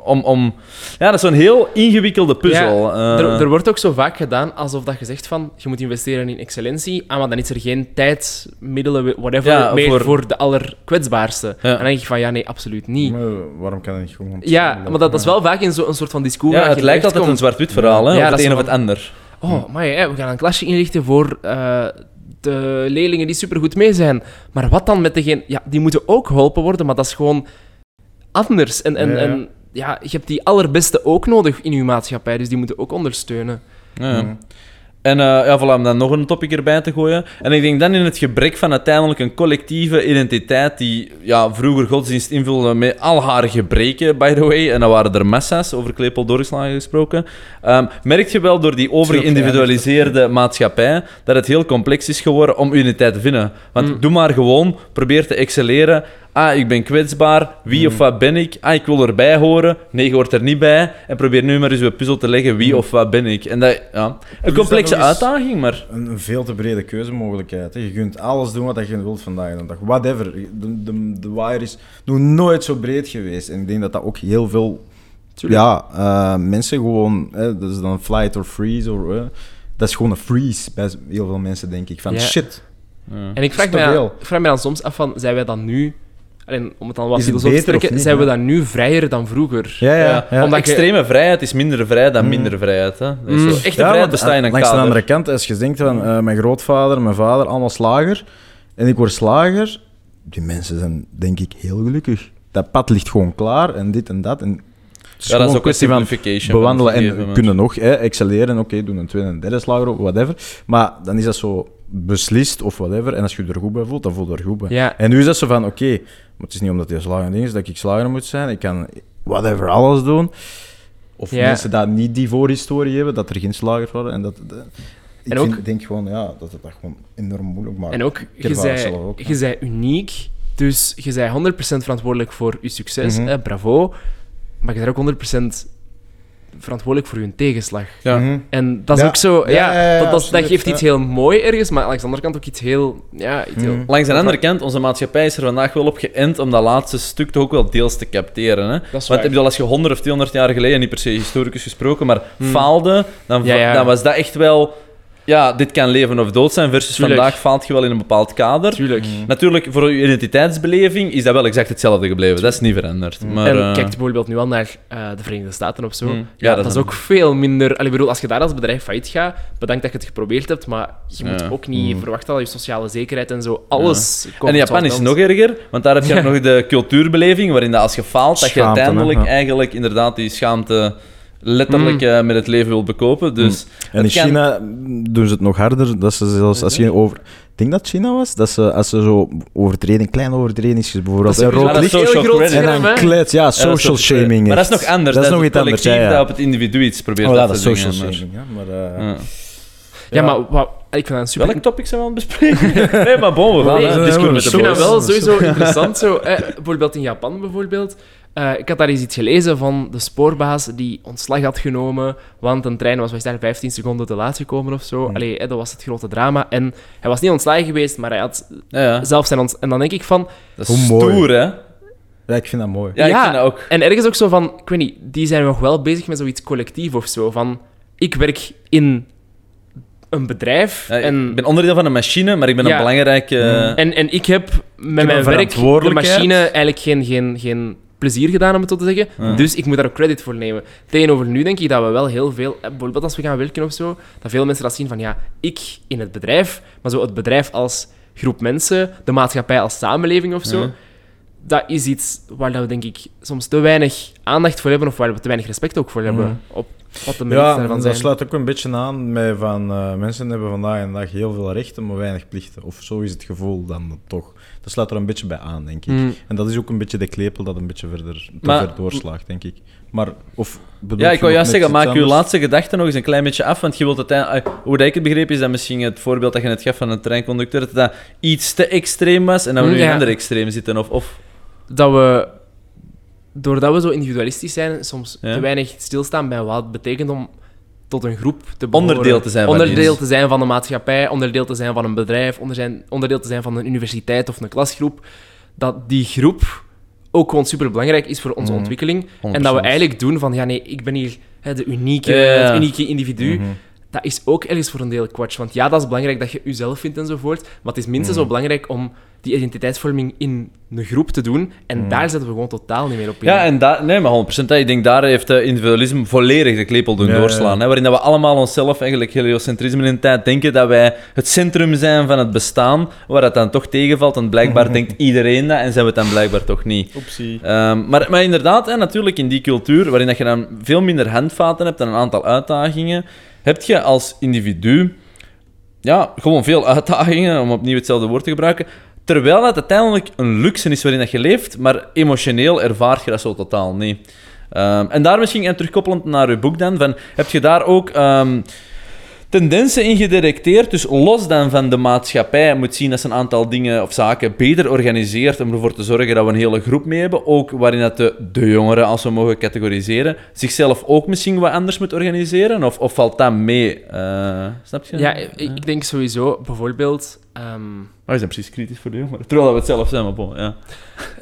om, om... Ja, dat is zo'n heel ingewikkelde puzzel. Ja, eh. er, er wordt ook zo vaak gedaan alsof dat je zegt van je moet investeren in excellentie, ah, maar dan is er geen tijd, middelen, whatever, Ja, meer voor- voor... de allerkwetsbaarste. Ja. En dan denk ik van ja, nee, absoluut niet. Maar waarom kan dat niet gewoon... Ja, maar dat, dat is wel vaak in zo'n soort van discours. ja, het je lijkt altijd een terechtkomt. zwart-wit verhaal, hè? Ja, of dat het is een of het ander. Oh, maar ja, we gaan een klasje inrichten voor eh, de leerlingen die supergoed mee zijn. Maar wat dan met degene... Ja, die moeten ook geholpen worden, maar dat is gewoon anders. En, en, Ja, ja, ja. en ja, je hebt die allerbeste ook nodig in je maatschappij, dus die moeten ook ondersteunen. Ja. En eh, ja, voilà, om dan nog een topic erbij te gooien. En ik denk dan in het gebrek van uiteindelijk een collectieve identiteit die ja, vroeger godsdienst invulde met al haar gebreken, by the way. En dan waren er massa's, over Klepel doorgeslagen gesproken. Ehm, merk je wel door die overgeïndividualiseerde maatschappij dat het heel complex is geworden om identiteit te vinden. Want Mm. doe maar gewoon, probeer te excelleren. Ah, ik ben kwetsbaar. Wie of wat ben ik? Ah, ik wil erbij horen. Nee, je hoort er niet bij. En probeer nu maar eens je puzzel te leggen. Wie of wat ben ik? En dat, ja, een dat complexe uitdaging, maar... Een, een veel te brede keuzemogelijkheid. Hè. Je kunt alles doen wat je wilt vandaag de dag. Whatever. De, de, de wire is nog nooit zo breed geweest. En ik denk dat dat ook heel veel ja, eh, mensen gewoon... Hè, dat is dan flight or freeze. Or, dat is gewoon een freeze bij heel veel mensen, denk ik. Van Ja. shit. En ik vraag, me ik vraag me dan soms af van, zijn wij dan nu alleen, om het dan wat te trekken, niet, zijn we ja? dan nu vrijer dan vroeger. Ja, ja. Ja, ja. Omdat je- Extreme vrijheid is minder vrij dan Mm. minder vrijheid. Hè? Is Mm. zo. Echte Ja, vrijheid bestaat in een Langs kader. de andere kant, als je denkt van eh, mijn grootvader, mijn vader, allemaal slager, en ik word slager, die mensen zijn denk ik heel gelukkig. Dat pad ligt gewoon klaar en dit en dat. En het is Ja, dat is een ook kwestie een van simplification. bewandelen en kunnen nog hè, excelleren. Oké, doen een tweede en derde slager whatever. Maar dan is dat zo beslist of whatever. En als je je er goed bij voelt, dan voel je er goed bij. Ja, En nu is dat zo van, oké, maar het is niet omdat een slager ding is dat ik slager moet zijn. Ik kan whatever, alles doen. Of Ja. mensen die niet die voorhistorie hebben, dat er geen slagers waren. En dat, dat- ik En ook- vind, denk gewoon, ja, dat het dat gewoon enorm moeilijk maakt. En ook, je zij, ook, je zij uniek, dus je zij 100% verantwoordelijk voor je succes, Mhm. hè, bravo. Maar je bent ook 100% verantwoordelijk voor je tegenslag. Ja. Mhm. En dat is Ja. ook zo, ja, Ja, ja, ja, dat, dat, geeft iets heel mooi ergens, maar langs de andere kant ook iets heel, ja, iets heel... Mhm. Langs de andere kant, onze maatschappij is er vandaag wel op geënt om dat laatste stuk toch ook wel deels te capteren. Hè? Dat is Want waar. ik bedoel, als je 100 of 200 jaar geleden, niet per se historicus gesproken, maar Hmm. faalde, dan, Ja, ja. dan was dat echt wel... Ja, dit kan leven of dood zijn, versus Tuurlijk. vandaag faalt je wel in een bepaald kader. Tuurlijk. Natuurlijk, voor je identiteitsbeleving is dat wel exact hetzelfde gebleven. Dat is niet veranderd. Maar, en eh, kijk bijvoorbeeld nu al naar eh, de Verenigde Staten of zo. Mm. Ja, Ja, dat, dat is ook veel minder... Allee, ik bedoel, als je daar als bedrijf failliet gaat, bedankt dat je het geprobeerd hebt, maar je moet Ja. ook niet Mm. verwachten dat je sociale zekerheid en zo, alles... komt En in Japan is het nog erger, want daar heb je nog de cultuurbeleving, waarin dat als je faalt, dat je uiteindelijk eigenlijk inderdaad die schaamte letterlijk Mm. eh, met het leven wilt bekopen. Dus En in kan- China doen ze het nog harder. Dat ze zelfs als je over. Ik denk dat China was. Dat ze als ze zo overtreding, kleine overtreding, bijvoorbeeld Dat een is rood dat is licht. En dan kleed, ja, Ja, dat is social shaming. Maar dat is nog anders. Dat is nog iets anders. Ja, ja. dat op het individu iets probeert Oh, dat te is social shaming. Ja, maar, eh, Ja. Ja, maar wat, ik vind dat een super... Welk topic zijn we aan het bespreken? nee, maar bon, we gaan Nee, de Ik vind dat wel sowieso interessant. Zo, eh, bijvoorbeeld in Japan, bijvoorbeeld. Eh, ik had daar eens iets gelezen van de spoorbaas die ontslag had genomen, want een trein was, was daar 15 seconden te laat gekomen of zo. Allee, eh, dat was het grote drama. En hij was niet ontslagen geweest, maar hij had Ja, ja. zelf zijn ont... En dan denk ik van... Dat is Hoe mooi. stoer, hè? ja, ik vind dat mooi. Ja, Ja. ik vind dat ook. En ergens ook zo van... Ik weet niet, die zijn nog wel bezig met zoiets collectief of zo. Van, ik werk in een bedrijf Ja, en... Ik ben onderdeel van een machine, maar ik ben Ja. een belangrijke... eh, En, en ik heb met mijn werk de machine eigenlijk geen, geen, geen plezier gedaan, om het zo te zeggen. Ja. Dus ik moet daar ook credit voor nemen. Tegenover nu denk ik dat we wel heel veel... eh, Bijvoorbeeld als we gaan werken of zo, dat veel mensen dat zien van, ja, ik in het bedrijf, maar zo het bedrijf als groep mensen, de maatschappij als samenleving of zo, Ja. dat is iets waar dat we denk ik soms te weinig aandacht voor hebben, of waar we te weinig respect ook voor hebben, op wat de meriten Ja, dat zijn. sluit ook een beetje aan met van eh, mensen hebben vandaag en dag heel veel rechten, maar weinig plichten. Of zo is het gevoel dan toch. Dat sluit er een beetje bij aan, denk ik. Mm. En dat is ook een beetje de klepel dat een beetje verder, te Maar- ver doorslaagt, denk ik. Maar, of bedoel Ja, ik wou juist zeggen, maak je laatste gedachte nog eens een klein beetje af, want je wilt het... eh, Hoe dat ik het begreep, is dat misschien het voorbeeld dat je net gaf van een treinconducteur, dat dat iets te extreem was en dat we nu in Ja. een ander extreem zitten, of... of dat we, doordat we zo individualistisch zijn, soms Ja. te weinig stilstaan bij wat het betekent om tot een groep te behoren. Onderdeel te zijn van Onderdeel iets. te zijn van een maatschappij, onderdeel te zijn van een bedrijf, onderdeel te zijn van een universiteit of een klasgroep. Dat die groep ook gewoon superbelangrijk is voor onze Mhm. ontwikkeling. En dat we eigenlijk doen van, ja nee, ik ben hier hè, de unieke, Ja, ja, ja. het unieke individu. Mhm. Dat is ook ergens voor een deel kwatsch. Want ja, dat is belangrijk dat je jezelf vindt enzovoort. Maar het is minstens Mhm. zo belangrijk om die identiteitsvorming in een groep te doen. En Mhm. daar zetten we gewoon totaal niet meer op in. Ja, en daar, nee, maar 100%. hè. Ik denk daar heeft eh, individualisme volledig de klepel doen Ja, doorslaan. ja. Hè, waarin dat we allemaal onszelf, eigenlijk heliocentrisme in een tijd, denken dat wij het centrum zijn van het bestaan, waar dat dan toch tegenvalt. En blijkbaar denkt iedereen dat en zijn we het dan blijkbaar toch niet. Optie. Ehm, maar, maar inderdaad, hè, natuurlijk in die cultuur, waarin dat je dan veel minder handvaten hebt en een aantal uitdagingen, heb je als individu ja, gewoon veel uitdagingen, om opnieuw hetzelfde woord te gebruiken. Terwijl dat uiteindelijk een luxe is waarin dat je leeft, maar emotioneel ervaart je dat zo totaal niet. Ehm, en daar misschien, en terugkoppelend naar uw boek dan, van, heb je daar ook ehm, tendensen in gedirecteerd, dus los dan van de maatschappij moet zien dat ze een aantal dingen of zaken beter organiseert om ervoor te zorgen dat we een hele groep mee hebben, ook waarin dat de, de jongeren, als we mogen categoriseren, zichzelf ook misschien wat anders moet organiseren, of, of valt dat mee? Eh, snap je? Ja, ik, ik denk sowieso, bijvoorbeeld... ehm, Oh, we zijn precies kritisch voor de jongeren, terwijl we het zelf zijn, maar bon, ja.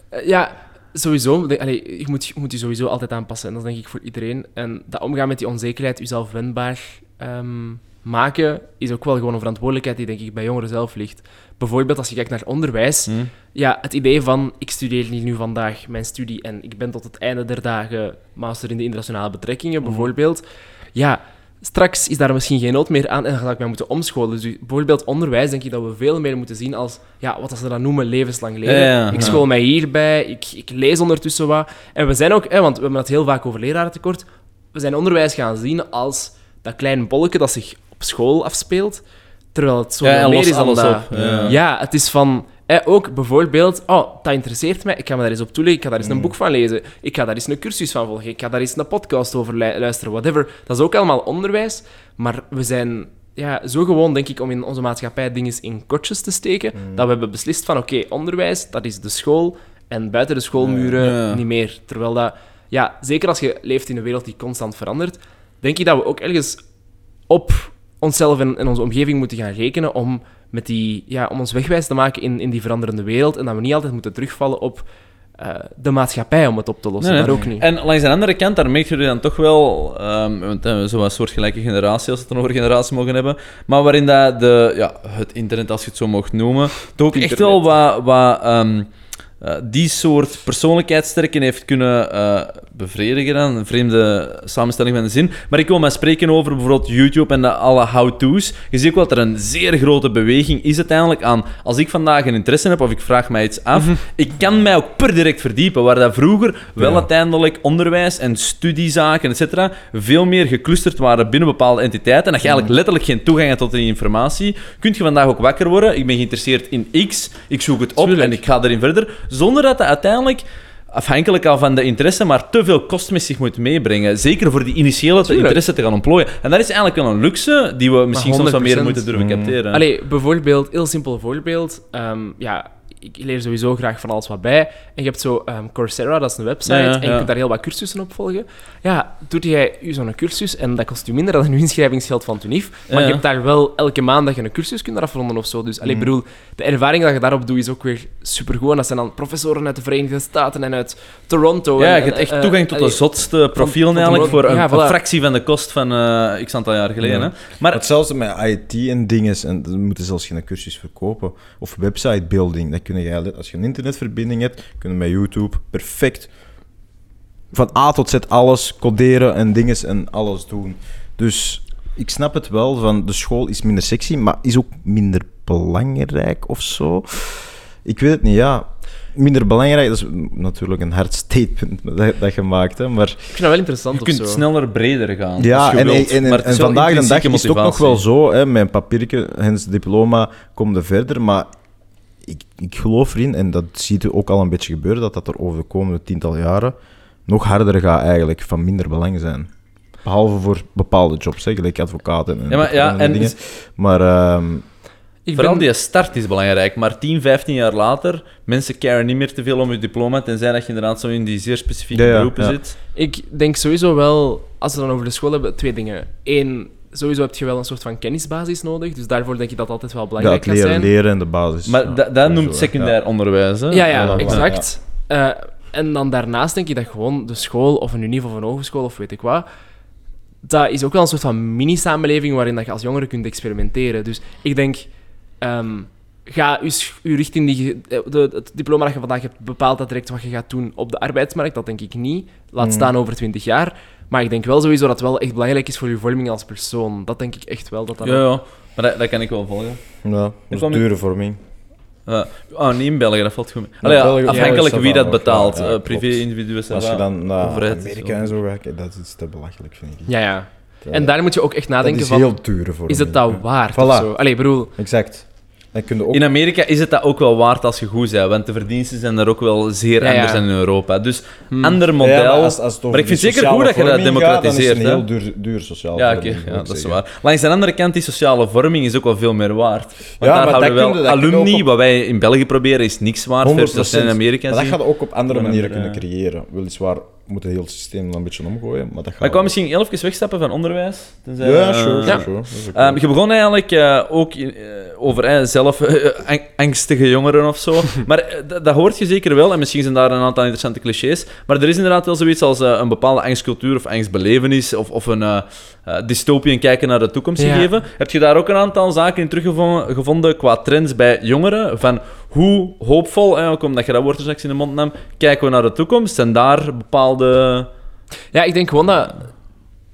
Eh, Ja, sowieso. Allee, je, moet, je moet je sowieso altijd aanpassen. En dat is denk ik voor iedereen. En dat omgaan met die onzekerheid, jezelf wendbaar ehm, maken, is ook wel gewoon een verantwoordelijkheid die denk ik bij jongeren zelf ligt. Bijvoorbeeld als je kijkt naar onderwijs. Hm? ja, het idee van ik studeer hier nu vandaag mijn studie en ik ben tot het einde der dagen master in de internationale betrekkingen, Mhm. bijvoorbeeld. Ja, straks is daar misschien geen nood meer aan en dan ga ik mij moeten omscholen. Dus bijvoorbeeld onderwijs denk ik dat we veel meer moeten zien als, ja, wat ze dat noemen, levenslang leren. Ja, ja, ik school mij hierbij, ik, ik lees ondertussen wat. En we zijn ook, hè, want we hebben het heel vaak over lerarentekort, we zijn onderwijs gaan zien als dat kleine bolletje dat zich school afspeelt, terwijl het zo Ja, meer los is dan alles dat. op. Ja. Ja, het is van... eh, ook bijvoorbeeld, oh, dat interesseert mij, ik ga me daar eens op toeleggen, ik ga daar eens een boek van lezen, ik ga daar eens een cursus van volgen, ik ga daar eens een podcast over lu- luisteren, whatever. Dat is ook allemaal onderwijs, maar we zijn ja, zo gewoon, denk ik, om in onze maatschappij dingen in kortjes te steken, dat we hebben beslist van, oké, onderwijs, dat is de school, en buiten de schoolmuren Ja. niet meer. Terwijl dat, ja, zeker als je leeft in een wereld die constant verandert, denk ik dat we ook ergens op onszelf en, en onze omgeving moeten gaan rekenen om, met die, ja, om ons wegwijs te maken in, in die veranderende wereld en dat we niet altijd moeten terugvallen op eh, de maatschappij om het op te lossen. Nee, nee. Daar ook niet. En langs de andere kant, daar merk je dan toch wel, ehm want uh, zo'n soortgelijke generatie, als we het dan over generatie mogen hebben, maar waarin dat de, ja, het internet, als je het zo mag noemen, toch ook echt wel wat, wat ehm, eh, die soort persoonlijkheidsterken heeft kunnen eh, bevredigen. Dan. Een vreemde samenstelling van de zin. Maar ik wil maar spreken over bijvoorbeeld YouTube en de, alle how-to's. Je ziet ook wel dat er een zeer grote beweging is uiteindelijk aan... Als ik vandaag een interesse heb of ik vraag mij iets af, ik kan mij ook per direct verdiepen. Waar dat vroeger wel Ja. uiteindelijk onderwijs en studiezaken, et cetera, veel meer geclusterd waren binnen bepaalde entiteiten. En dat je eigenlijk letterlijk geen toegang hebt tot die informatie. Kun je vandaag ook wakker worden. Ik ben geïnteresseerd in X. Ik zoek het op Tuurlijk. en ik ga erin verder. Zonder dat dat uiteindelijk afhankelijk al van de interesse, maar te veel kost met zich moet meebrengen. Zeker voor die initiële Tuurlijk. interesse te gaan ontplooien. En dat is eigenlijk wel een luxe die we misschien soms wat meer 100%. moeten durven capteren. Allee, bijvoorbeeld, heel simpel voorbeeld. Ehm, ja, ik leer sowieso graag van alles wat bij. En je hebt zo ehm, Coursera, dat is een website, Ja, ja, en je kunt daar heel wat cursussen op volgen. Ja, doet jij u zo'n cursus en dat kost je minder dan een inschrijvingsgeld van Tunif, maar Ja, je hebt daar wel elke maand dat je een cursus kunt afronden of zo. Dus, Mm. bedoel, de ervaring dat je daarop doet is ook weer supergoed. En dat zijn dan professoren uit de Verenigde Staten en uit Toronto. ja, en, je hebt echt eh, toegang tot de zotste profielen eigenlijk voor een, ja, een voilà. fractie van de kost van eh x aantal jaar geleden. Ja. Hè? Maar Hetzelfde met IT en dingen. En dan moeten zelfs geen cursus verkopen. Of website building. Dat kun je, als je een internetverbinding hebt, kun je met YouTube perfect van A tot Z alles coderen en dingen en alles doen. Dus ik snap het wel van de school is minder sexy, maar is ook minder belangrijk of zo. Ik weet het niet, ja. Minder belangrijk, dat is natuurlijk een hard statement dat, dat je maakt, hè, maar... Ik vind dat wel interessant je of kunt zo. sneller breder gaan. Ja, als je en, wilt. en, Maar vandaag de dag is het ook nog wel zo, hè, mijn papiertje, hens diploma, komt er verder, maar ik, ik geloof erin, en dat zie je ook al een beetje gebeuren, dat dat er over de komende tiental jaren nog harder gaat eigenlijk van minder belang zijn. Behalve voor bepaalde jobs, hè, gelijk advocaten en, Ja, maar, ja, en dingen. Maar ehm, Ik Vooral ben- die start is belangrijk, maar 10, 15 jaar later, mensen caren niet meer te veel om je diploma, tenzij dat je inderdaad zo in die zeer specifieke ja, beroepen ja. zit. Ik denk sowieso wel, als we dan over de school hebben, twee dingen. Eén, sowieso heb je wel een soort van kennisbasis nodig. Dus daarvoor denk ik dat altijd wel ja, belangrijk het gaat leren, zijn. leren en de basis. Maar ja, dat, noemt ja. secundair onderwijs, hè? Ja, ja, Ja, exact. Eh, en dan daarnaast denk ik dat gewoon de school, of een unie of een hogeschool, of weet ik wat, dat is ook wel een soort van mini-samenleving waarin dat je als jongere kunt experimenteren. Dus ik denk, ehm, ga je, richting die, eh, de, het diploma dat je vandaag hebt, bepaalt dat direct wat je gaat doen op de arbeidsmarkt. Dat denk ik niet. Laat Mm. staan over 20 jaar. Maar ik denk wel sowieso dat het wel echt belangrijk is voor je vorming als persoon. Dat denk ik echt wel. Dat dat Ja, ja. Maar dat, dat kan ik wel volgen. Ja, dat is kwam- dure vorming. Ja. Ah, niet in België, dat valt goed mee. Ja, Allee, ja, België- afhankelijk ja, wie dat betaalt. ja, Eh, privé, klopt. individuen, ça Als je va. dan naar overheid, Amerika en zo gaat, kijk, dat is te belachelijk, vind ik. Ja, ja. En daar moet je ook echt dat nadenken is van, heel dure vorming. is het dat waard Voilà. of zo? Allee, bedoel... Exact. Dan kun je ook... In Amerika is het dat ook wel waard als je goed bent, want de verdiensten zijn daar ook wel zeer Ja, ja. anders dan in Europa. Dus Hmm. ander model. Ja, maar als, als het over Maar ik vind zeker goed dat je dat vorming gaat, democratiseert, Dan is hè. het een heel duur, duur sociaal Ja, vorming, ja, dat is waar. Langs de andere kant, die sociale vorming is ook wel veel meer waard. Want Ja, daar houden dat we wel alumni, ook op- wat wij in België proberen, is niks waard. 100%. Versus dat in Amerika Maar dat gaat ook op andere manieren kunnen creëren. Weliswaar moet het hele systeem dan een beetje omgooien, maar dat gaat Maar ik wou misschien heel even wegstappen van onderwijs. Tenzij, Ja, eh, sure, Ja. sure, oké. Ehm, je begon eigenlijk eh, ook in- eh, over zelf ang- angstige jongeren of zo. maar dat, hoort je zeker wel. En misschien zijn daar een aantal interessante clichés. Maar er is inderdaad wel zoiets als een bepaalde angstcultuur of angstbelevenis. Of, of een dystopie en kijken naar de toekomst Ja. gegeven. Heb je daar ook een aantal zaken in teruggevonden gevonden qua trends bij jongeren? Van hoe hoopvol, hè, ook omdat je dat woord er straks in de mond nam, kijken we naar de toekomst? En daar bepaalde... Ja, ik denk gewoon dat...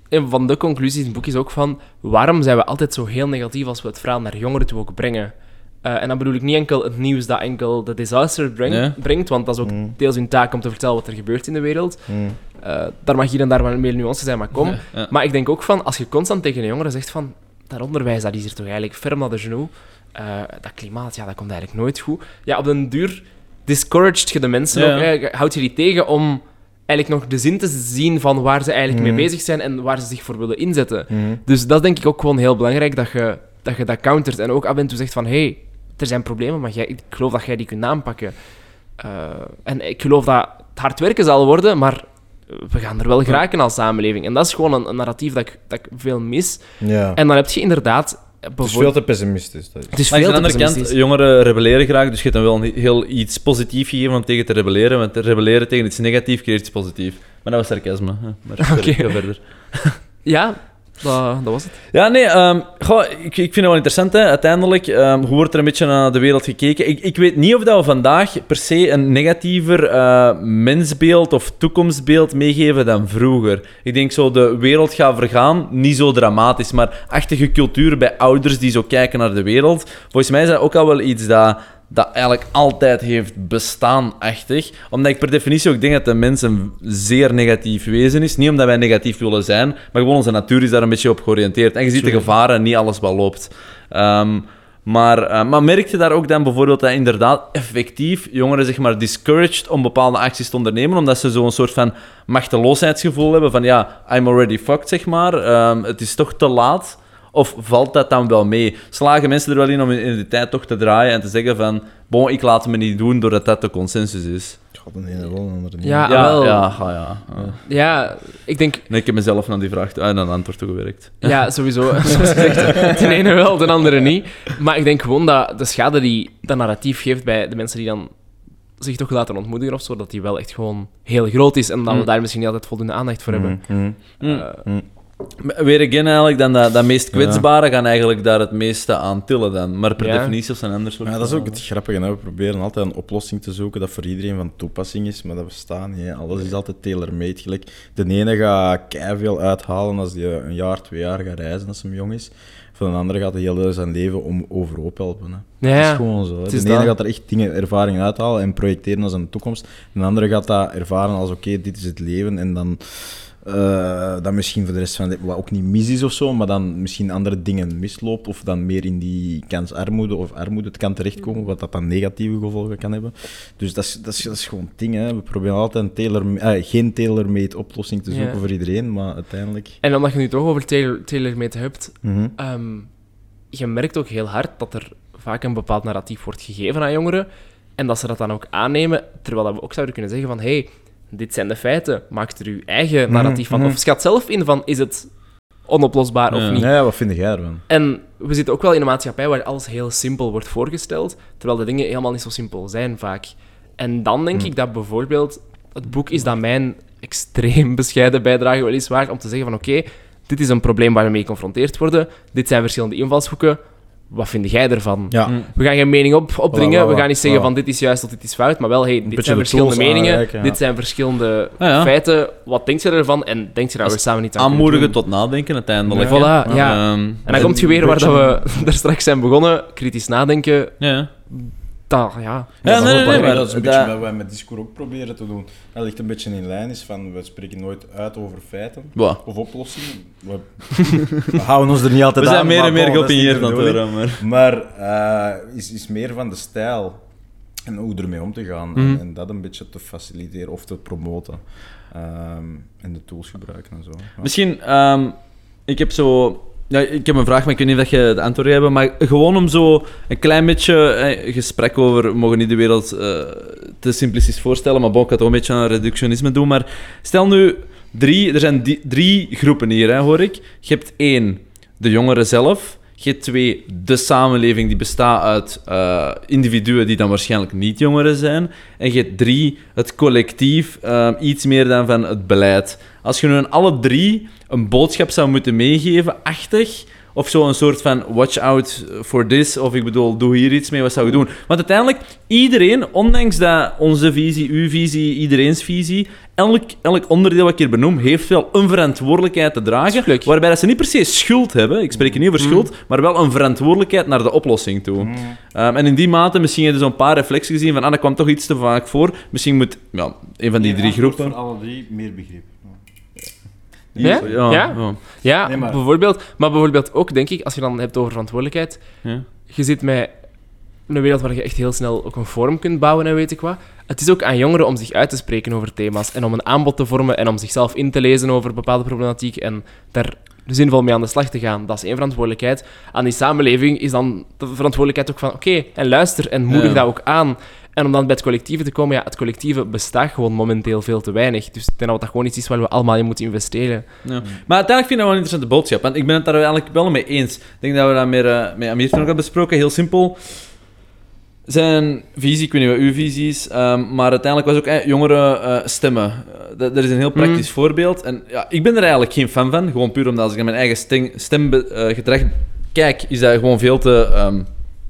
Een van de conclusies in het boek is ook van... Waarom zijn we altijd zo heel negatief als we het verhaal naar jongeren toe ook brengen? Eh, en dan bedoel ik niet enkel het nieuws dat enkel de disaster breng- Ja. brengt, want dat is ook Mm. deels hun taak om te vertellen wat er gebeurt in de wereld. Mm. Eh, daar mag hier en daar wel meer nuance zijn, maar kom. Ja, ja. Maar ik denk ook van, als je constant tegen een jongere zegt van... Dat onderwijs, dat is hier toch eigenlijk ferm naar de genoeg. Eh, dat klimaat, ja, dat komt eigenlijk nooit goed. Ja, op den duur discouraged je de mensen Ja. ook. Hè. Houd je die tegen om eigenlijk nog de zin te zien van waar ze eigenlijk Mhm. mee bezig zijn en waar ze zich voor willen inzetten. Mm. Dus dat is denk ik ook gewoon heel belangrijk, dat je dat, je dat countert. En ook af en toe zegt van, hé, hey, er zijn problemen, maar jij, ik geloof dat jij die kunt aanpakken. Eh, en ik geloof dat het hard werken zal worden, maar we gaan er wel geraken als samenleving. En dat is gewoon een, een narratief dat ik, dat ik veel mis. Ja. En dan heb je inderdaad... het is veel te pessimistisch. Dat is. Het is Maar aan veel de te andere kant, jongeren rebelleren graag, dus je hebt dan wel een heel iets positiefs gegeven om tegen te rebelleren, want te rebelleren tegen iets negatiefs creëert iets positiefs. Maar dat was sarcasme. Hè. Maar verder. Ja, dat, dat was het. Ja, nee, ehm, ik, vind het wel interessant. Uiteindelijk, ehm, hoe wordt er een beetje naar de wereld gekeken? Ik, ik weet niet of dat we vandaag per se een negatiever eh, mensbeeld of toekomstbeeld meegeven dan vroeger. Ik denk zo, de wereld gaat vergaan, niet zo dramatisch, maar achtige cultuur bij ouders die zo kijken naar de wereld. Volgens mij is dat ook al wel iets dat, dat eigenlijk altijd heeft bestaan, achtig. Omdat ik per definitie ook denk dat de mens een zeer negatief wezen is. Niet omdat wij negatief willen zijn, maar gewoon onze natuur is daar een beetje op georiënteerd. En je ziet de gevaren en niet alles wat loopt. Ehm, maar, eh, maar merk je daar ook dan bijvoorbeeld dat inderdaad effectief jongeren zeg maar discouraged om bepaalde acties te ondernemen, omdat ze zo'n soort van machteloosheidsgevoel hebben van ja, I'm already fucked, zeg maar. Ehm, het is toch te laat. Of valt dat dan wel mee? Slagen mensen er wel in om in de tijd toch te draaien en te zeggen van bon, ik laat het me niet doen doordat dat de consensus is? God, een ene wel, een andere niet. Ja, ja, wel. ja, ja, ja. Ja, ik denk... Nee, ik heb mezelf naar die vraag en een antwoord toegewerkt. Ja, sowieso. Zoals gezegd, de ene wel, de andere niet. Maar ik denk gewoon dat de schade die dat narratief geeft bij de mensen die dan zich toch laten ontmoedigen of zo, dat die wel echt gewoon heel groot is en dat we Mm. daar misschien niet altijd voldoende aandacht voor hebben. Mm, mm. Mm. Eh, Weer again eigenlijk, dan dat, dat meest kwetsbare gaan eigenlijk daar het meeste aan tillen dan. Maar per Ja. definitie of zijn anders soort Ja, dat is ook het grappige. Hè? We proberen altijd een oplossing te zoeken dat voor iedereen van toepassing is, maar dat bestaat niet. Hè? Alles is altijd tailor-made. Gelijk, de ene gaat veel uithalen als hij een jaar, twee jaar gaat reizen als hij jong is. Van de andere gaat hij heel zijn leven om overhoop helpen. Hè? Ja, Dat ja. is gewoon zo. Hè? Het De ene dat. gaat er echt dingen, ervaringen uithalen en projecteren als een toekomst. De andere gaat dat ervaren als oké, dit is het leven en dan... eh, dan misschien voor de rest van leven, wat ook niet mis is of zo, maar dan misschien andere dingen misloopt of dan meer in die kansarmoede of armoede het kan terechtkomen, wat dat dan negatieve gevolgen kan hebben. Dus dat is, dat is, dat is gewoon het ding. Hè. We proberen altijd een tailor, eh, geen tailor-made oplossing te zoeken Ja. voor iedereen, maar uiteindelijk... En omdat je nu toch over tailor- tailor-made hebt, Mhm. ehm, je merkt ook heel hard dat er vaak een bepaald narratief wordt gegeven aan jongeren en dat ze dat dan ook aannemen, terwijl dat we ook zouden kunnen zeggen van hey, dit zijn de feiten, maak er uw eigen narratief van. mhm. Of schat zelf in van, is het onoplosbaar of niet? Ja, wat vind jij ervan? En we zitten ook wel in een maatschappij waar alles heel simpel wordt voorgesteld, terwijl de dingen helemaal niet zo simpel zijn vaak. En dan denk ik dat bijvoorbeeld het boek is dat mijn extreem bescheiden bijdrage wel is waard om te zeggen van oké, dit is een probleem waar we mee geconfronteerd worden, dit zijn verschillende invalshoeken, wat vind jij ervan? Ja. Mm. We gaan geen mening op, opdringen, Voilà, voilà, we gaan niet zeggen voilà. van dit is juist of dit is fout, maar wel hey, dit zijn de verschillende meningen, aanreiken, ja. dit zijn verschillende ja. feiten, wat denk je ervan en denk je dat we samen niet aan Aanmoedigen tot nadenken uiteindelijk. Ja. Voilà, ja. Ehm, En dan komt je weer waar dat we daar straks zijn begonnen, kritisch nadenken. ja. Dat, ja. Ja, dat, is nee, nee, maar dat is een beetje wat wij met Discours ook proberen te doen. Dat ligt een beetje in lijn is van, we spreken nooit uit over feiten of oplossingen. We, we houden ons er niet altijd We zijn aan, meer en meer de aan het worden, maar... Maar eh, is, is meer van de stijl en hoe ermee om te gaan. Mhm. en, en dat een beetje te faciliteren of te promoten. Ehm, en de tools gebruiken en zo. Ja. Misschien, ehm, ik heb zo... Ja, ik heb een vraag, maar ik weet niet of je het antwoord hebt. Maar gewoon om zo een klein beetje gesprek over... We mogen niet de wereld eh, te simplistisch voorstellen, maar bon, ik ga toch een beetje aan reductionisme doen. Maar stel nu, drie, er zijn drie groepen hier, hè, hoor ik. Je hebt één, de jongeren zelf. Je hebt twee, de samenleving die bestaat uit eh, individuen die dan waarschijnlijk niet jongeren zijn. En je hebt drie, het collectief, eh, iets meer dan van het beleid. Als je nu aan alle drie een boodschap zou moeten meegeven, achtig, Of zo een soort van watch out for this, of ik bedoel, doe hier iets mee, wat zou je doen? Want uiteindelijk, iedereen, ondanks dat onze visie, uw visie, iedereen's visie, elk, elk onderdeel wat ik hier benoem, heeft wel een verantwoordelijkheid te dragen, waarbij dat ze niet per se schuld hebben, ik spreek hier niet over schuld, maar wel een verantwoordelijkheid naar de oplossing toe. Ehm, en in die mate, misschien heb je zo'n paar reflexen gezien van, ah, dat kwam toch iets te vaak voor, misschien moet ja, een van die drie groepen... Voor alle drie meer begrip. Ja? Ja, Ja? ja. Ja, Nee, maar- bijvoorbeeld. Maar bijvoorbeeld ook, denk ik, als je dan hebt over verantwoordelijkheid. Ja. Je zit met een wereld waar je echt heel snel ook een vorm kunt bouwen en weet ik wat. Het is ook aan jongeren om zich uit te spreken over thema's en om een aanbod te vormen en om zichzelf in te lezen over bepaalde problematiek en daar zinvol mee aan de slag te gaan. Dat is één verantwoordelijkheid. Aan die samenleving is dan de verantwoordelijkheid ook van oké, en luister en moedig Ja. dat ook aan. En om dan bij het collectieve te komen, ja, het collectieve bestaat gewoon momenteel veel te weinig. Dus ik denk dat dat gewoon iets is waar we allemaal in moeten investeren. Ja. Maar uiteindelijk vind ik dat wel een interessante boodschap. Want ik ben het daar eigenlijk wel mee eens. Ik denk dat we dat meer, eh, met Amir ook hebben besproken. Heel simpel. Zijn visie, ik weet niet wat uw visie is, ehm, maar uiteindelijk was ook eh, jongeren eh, stemmen. Eh, dat, is een heel praktisch voorbeeld. En ja, ik ben er eigenlijk geen fan van. Gewoon puur omdat als ik naar mijn eigen stem, stemgedrag kijk, is dat gewoon veel te... ehm,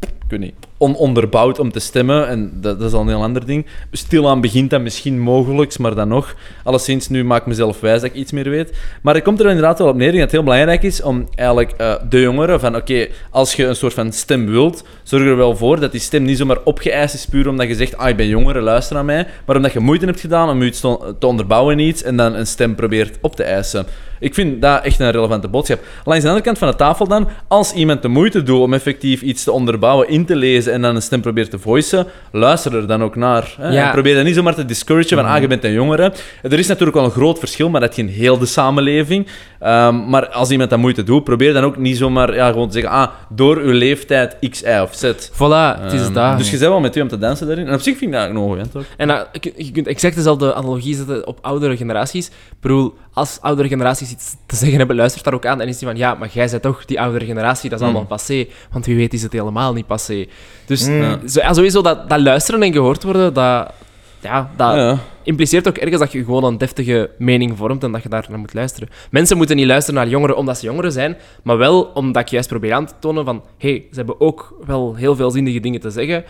ik weet niet, ononderbouwd om te stemmen. En dat, is al een heel ander ding. Stilaan begint dat misschien mogelijk, maar dan nog. Alleszins, nu maak ik mezelf wijs dat ik iets meer weet. Maar het komt er inderdaad wel op neer dat het heel belangrijk is om eigenlijk eh, de jongeren van oké, als je een soort van stem wilt, zorg er wel voor dat die stem niet zomaar opgeëist is puur omdat je zegt, ah, ik ben jongere, luister naar mij. Maar omdat je moeite hebt gedaan om te, te onderbouwen in iets en dan een stem probeert op te eisen. Ik vind dat echt een relevante boodschap. Langs de andere kant van de tafel dan, als iemand de moeite doet om effectief iets te onderbouwen, in te lezen en dan een stem probeert te voicen, luister er dan ook naar. Hè? Ja. En probeer dat niet zomaar te discouragen van, ah, je bent een jongere. Er is natuurlijk wel een groot verschil, maar dat geen heel de samenleving. Ehm, maar als iemand dat moeite doet, probeer dan ook niet zomaar ja, gewoon te zeggen, ah, door uw leeftijd X, Y of Z. Voilà, het is Ehm, dat. Dus je bent wel met u om te dansen daarin. En op zich vind ik dat eigenlijk nog goed, ook. En je- je kunt exact dezelfde analogie zetten op oudere generaties. Ik bedoel, als oudere generaties iets te zeggen hebben, luistert daar ook aan. En is die van, ja, maar jij bent toch die oudere generatie, dat is allemaal passé. Want wie weet is het helemaal niet passé. Dus Ja. zo- ja, sowieso dat, dat luisteren en gehoord worden, dat, ja, dat Ja. impliceert ook ergens dat je gewoon een deftige mening vormt en dat je daar naar moet luisteren. Mensen moeten niet luisteren naar jongeren omdat ze jongeren zijn, maar wel omdat ik juist probeer aan te tonen van, hé, hey, ze hebben ook wel heel veel zinnige dingen te zeggen,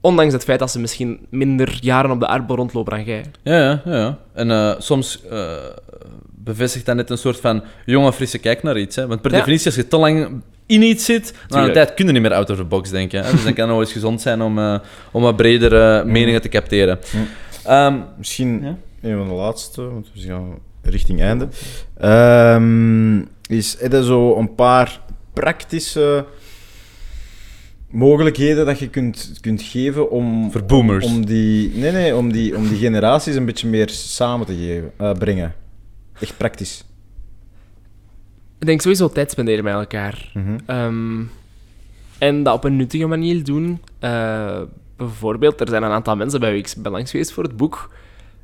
ondanks het feit dat ze misschien minder jaren op de aardbol rondlopen dan jij. Ja, ja, ja. ja. En eh, soms eh, bevestigt dat net een soort van jonge, frisse kijk naar iets. Hè? Want per Ja. definitie, als je te lang in iets zit, na een tijd kun je niet meer out of the box denken. Hè? Dus dan kan het nog eens gezond zijn om, eh, om wat bredere meningen te capteren. Ehm, Misschien Ja? een van de laatste, want we gaan richting einde. Ehm, is er zo een paar praktische mogelijkheden dat je kunt, kunt geven om, Voor boomers. om, die, nee, nee, om, die, om die generaties een beetje meer samen te geven, eh, brengen. Echt praktisch. Ik denk sowieso tijd spenderen met elkaar. Mhm. Ehm, en dat op een nuttige manier doen. Eh, bijvoorbeeld, er zijn een aantal mensen bij wie ik ben langs geweest voor het boek,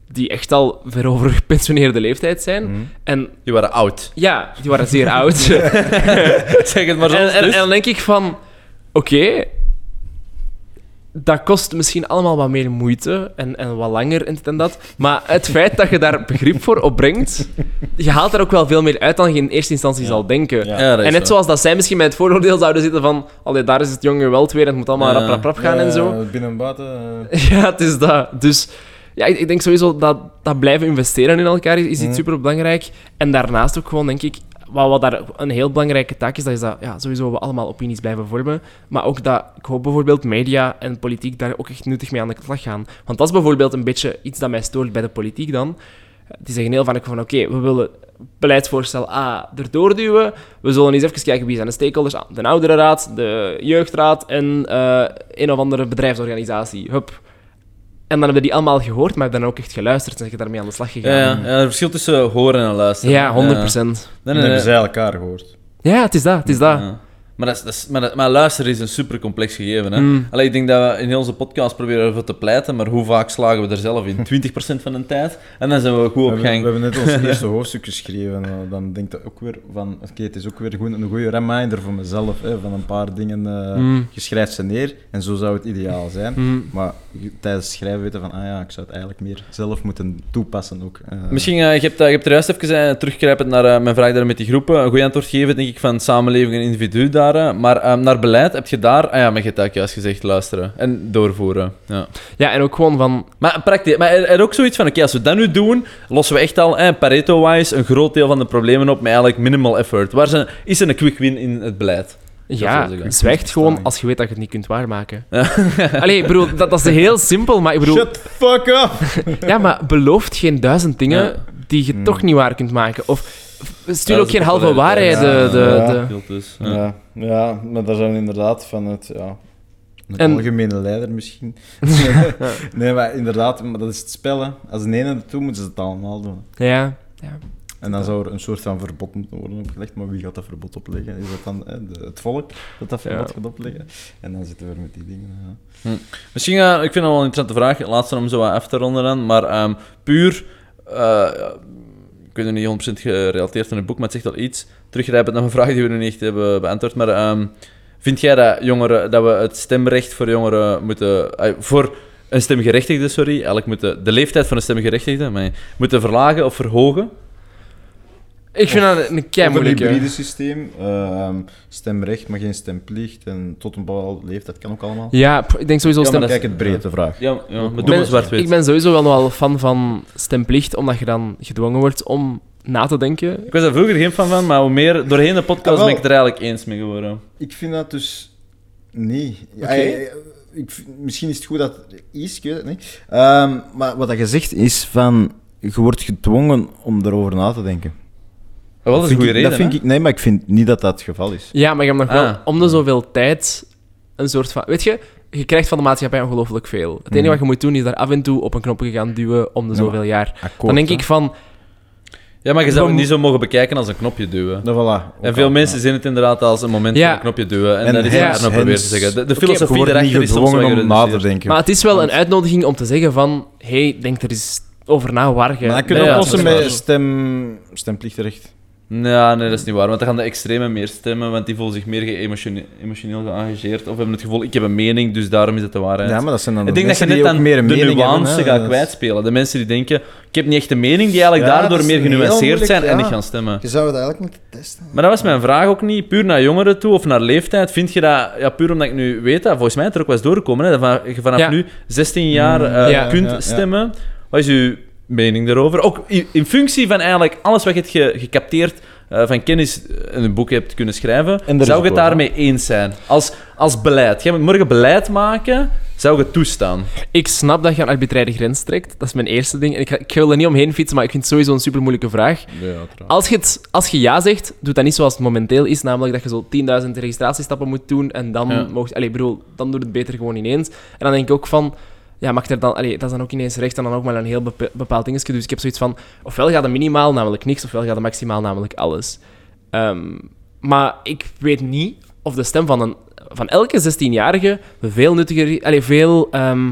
die echt al ver over gepensioneerde leeftijd zijn. Mhm. En die waren oud. ja, die waren zeer oud. zeg het maar zo. en, en, en dan denk ik van, oké, dat kost misschien allemaal wat meer moeite en, en wat langer en dit en dat. Maar het feit dat je daar begrip voor opbrengt, je haalt er ook wel veel meer uit dan je in eerste instantie zal denken. Ja. Ja, En net zoals dat zij misschien met het vooroordeel zouden zitten van allee, daar is het jonge geweld weer en het moet allemaal Ja. rap, rap, rap gaan en zo. Ja, binnen en buiten. eh. Ja, het is dat. Dus ja, ik, ik denk sowieso dat, dat blijven investeren in elkaar is, is iets super belangrijk. En daarnaast ook gewoon, denk ik, wat, wat daar een heel belangrijke taak is, dat is dat ja, sowieso we allemaal opinies blijven vormen. Maar ook dat, ik hoop bijvoorbeeld media en politiek daar ook echt nuttig mee aan de slag gaan. Want dat is bijvoorbeeld een beetje iets dat mij stoort bij de politiek dan. Die zeggen heel vaak van, oké, we willen beleidsvoorstel A erdoor duwen. We zullen eens even kijken wie zijn de stakeholders. Ah, de ouderenraad, de jeugdraad en eh, een of andere bedrijfsorganisatie. Hup. En dan hebben die allemaal gehoord, maar hebben dan ook echt geluisterd en zijn daarmee aan de slag gegaan. Ja, ja, ja, er verschil tussen horen en luisteren. Ja, 100%. Nee, Dan hebben zij elkaar gehoord. Ja, het is dat, het is dat. Ja. Maar, dat is, dat is- maar, dat- maar luisteren is een super complex gegeven. Hè? Mm. Allee, ik denk dat we in heel onze podcast proberen ervoor te pleiten, maar hoe vaak slagen we er zelf in? 20% van de tijd. En dan zijn we goed We op we gang. hebben net ons eerste hoofdstuk geschreven. eh, Dan denk ik ook weer van... Oké, het is ook weer goed, een goede reminder voor mezelf. Hè, van een paar dingen. eh Mm. Je schrijft ze neer en zo zou het ideaal zijn. Mm. Maar tijdens het schrijven weten van... Ah ja, ik zou het eigenlijk meer zelf moeten toepassen ook. eh. Misschien, eh, je, hebt, je hebt er juist even uh, teruggrijpend naar mijn vraag daar met die groepen. Een goed antwoord geven, denk ik, van samenleving en individu daar. Maar eh, naar beleid heb je daar... Ah ja, maar je hebt juist gezegd, luisteren. En doorvoeren. Ja. Ja, en ook gewoon van... Maar, praktisch, maar er, er ook zoiets van, oké, als we dat nu doen, lossen we echt al, eh, Pareto-wise, een groot deel van de problemen op met eigenlijk minimal effort. Waar zijn, is er een quick win in het beleid? Ja, zwijgt gewoon als je weet dat je het niet kunt waarmaken. Allee, ik bedoel, dat, dat is heel simpel, maar ik bedoel... Shut the fuck up! Ja, maar belooft geen duizend dingen Ja. die je Hmm. toch niet waar kunt maken. Of stuur ook geen halve waarheden. De, Ja, de, de- dus, ja. Ja, maar daar zijn we inderdaad van het... Ja, een En- algemene leider misschien. nee, maar inderdaad, maar dat is het spel. Hè. Als de ene het doet, moeten ze het allemaal doen. Ja, ja. En dan zou er een soort van verbod moeten worden opgelegd. Maar wie gaat dat verbod opleggen? Is dat dan hè, de- het volk dat dat verbod Ja. gaat opleggen? En dan zitten we weer met die dingen. Ja. Misschien, eh, ik vind dat wel een interessante vraag, laatste om zo wat af te ronden dan, maar ehm, puur, eh, het niet 100% gerelateerd aan het boek, maar het zegt al iets, teruggrijpend naar een vraag die we nog niet hebben beantwoord, maar ehm, vind jij dat, jongeren, dat we het stemrecht voor jongeren moeten, voor een stemgerechtigde, sorry, eigenlijk moeten de leeftijd van een stemgerechtigde maar, moeten verlagen of verhogen? Ik vind dat een kei Of een hybride systeem. ehm, stemrecht, maar geen stemplicht. En tot een bepaalde leeftijd kan ook allemaal. Ja, ik denk sowieso Ja, stem... Kijk, het breedte vraag. Ja, ja maar Ik ben- maar zwart-wit. Ik ben sowieso wel nogal fan van stemplicht, omdat je dan gedwongen wordt om na te denken. Ik was daar vroeger geen fan van, maar hoe meer doorheen de podcast Ah, wel. ben ik het er eigenlijk eens mee geworden. Ik vind dat dus niet. Ja, Oké. eh, ik, misschien is het goed dat het is, ik weet het niet. Ehm, maar wat dat je zegt is van. Je wordt gedwongen om erover na te denken. Wel, dat is een Vind goede ik- reden, dat vind hè? ik, Nee, maar ik vind niet dat dat het geval is. Ja, maar je hebt nog wel Ah. om de zoveel tijd een soort van... Weet je, je krijgt van de maatschappij ongelooflijk veel. Het enige Mhm. wat je moet doen, is daar af en toe op een knopje gaan duwen om de Ja, zoveel jaar. Akkoord, Dan denk hè. ik van... Ja, maar je zou We het niet zo mogen bekijken als een knopje duwen. Nou, voilà. En veel mensen ja. zien het inderdaad als een moment Ja. van een knopje duwen. En, En dat is hens- ja, nog proberen te hens- zeggen. De, filosofie niet erachter is soms wel gedwongen om na te gereduceerd. denken. Maar het is wel een uitnodiging om te zeggen van... hey, denk er eens over na waar je... Maar dat kun Nee, je ja, oplossen dat is met waar. stem, stemplichtrecht. Ja, nee, dat is niet waar. Want dan gaan de extremen meer stemmen, want die voelen zich meer emotioneel geëngageerd. Of hebben het gevoel, ik heb een mening, dus daarom is het de waarheid. Ja, maar dat zijn dan ik de denk dat je mensen net die dan ook meer de mening hebben, nuance gaat kwijtspelen. De mensen die denken, ik heb niet echt een mening, die eigenlijk Ja, daardoor meer genuanceerd zijn en niet gaan stemmen. Je zou het eigenlijk moeten testen. Maar dat was mijn vraag ook niet. Puur naar jongeren toe of naar leeftijd. Vind je dat, ja, puur omdat ik nu weet dat, volgens mij is het er ook wel eens doorgekomen, hè, dat je vanaf Ja. nu 16 jaar eh, Ja. kunt Ja, ja. stemmen. Wat is uw mening daarover? Ook in, in functie van eigenlijk alles wat je hebt ge- gecapteerd eh, van kennis in een boek hebt kunnen schrijven, En zou je het daarmee eens zijn? Als, als beleid. Jij moet morgen beleid maken, zou je het toestaan? Ik snap dat je een arbitraire grens trekt. Dat is mijn eerste ding. En ik, ga- ik wil er niet omheen fietsen, maar ik vind het sowieso een super moeilijke vraag. Als je, het, als je ja zegt, doe dat niet zoals het momenteel is, namelijk dat je zo 10.000 registratiestappen moet doen en dan Ja. mocht... Allee, bedoel, dan doe het beter gewoon ineens. En dan denk ik ook van... Ja, mag er dan... Allee, dat is dan ook ineens recht en dan ook maar een heel bepaald dingetje. Dus ik heb zoiets van... Ofwel gaat het minimaal, namelijk niks, ofwel gaat het maximaal, namelijk alles. Ehm, maar ik weet niet of de stem van, een, van elke 16-jarige veel nuttiger... Allee, veel... ehm,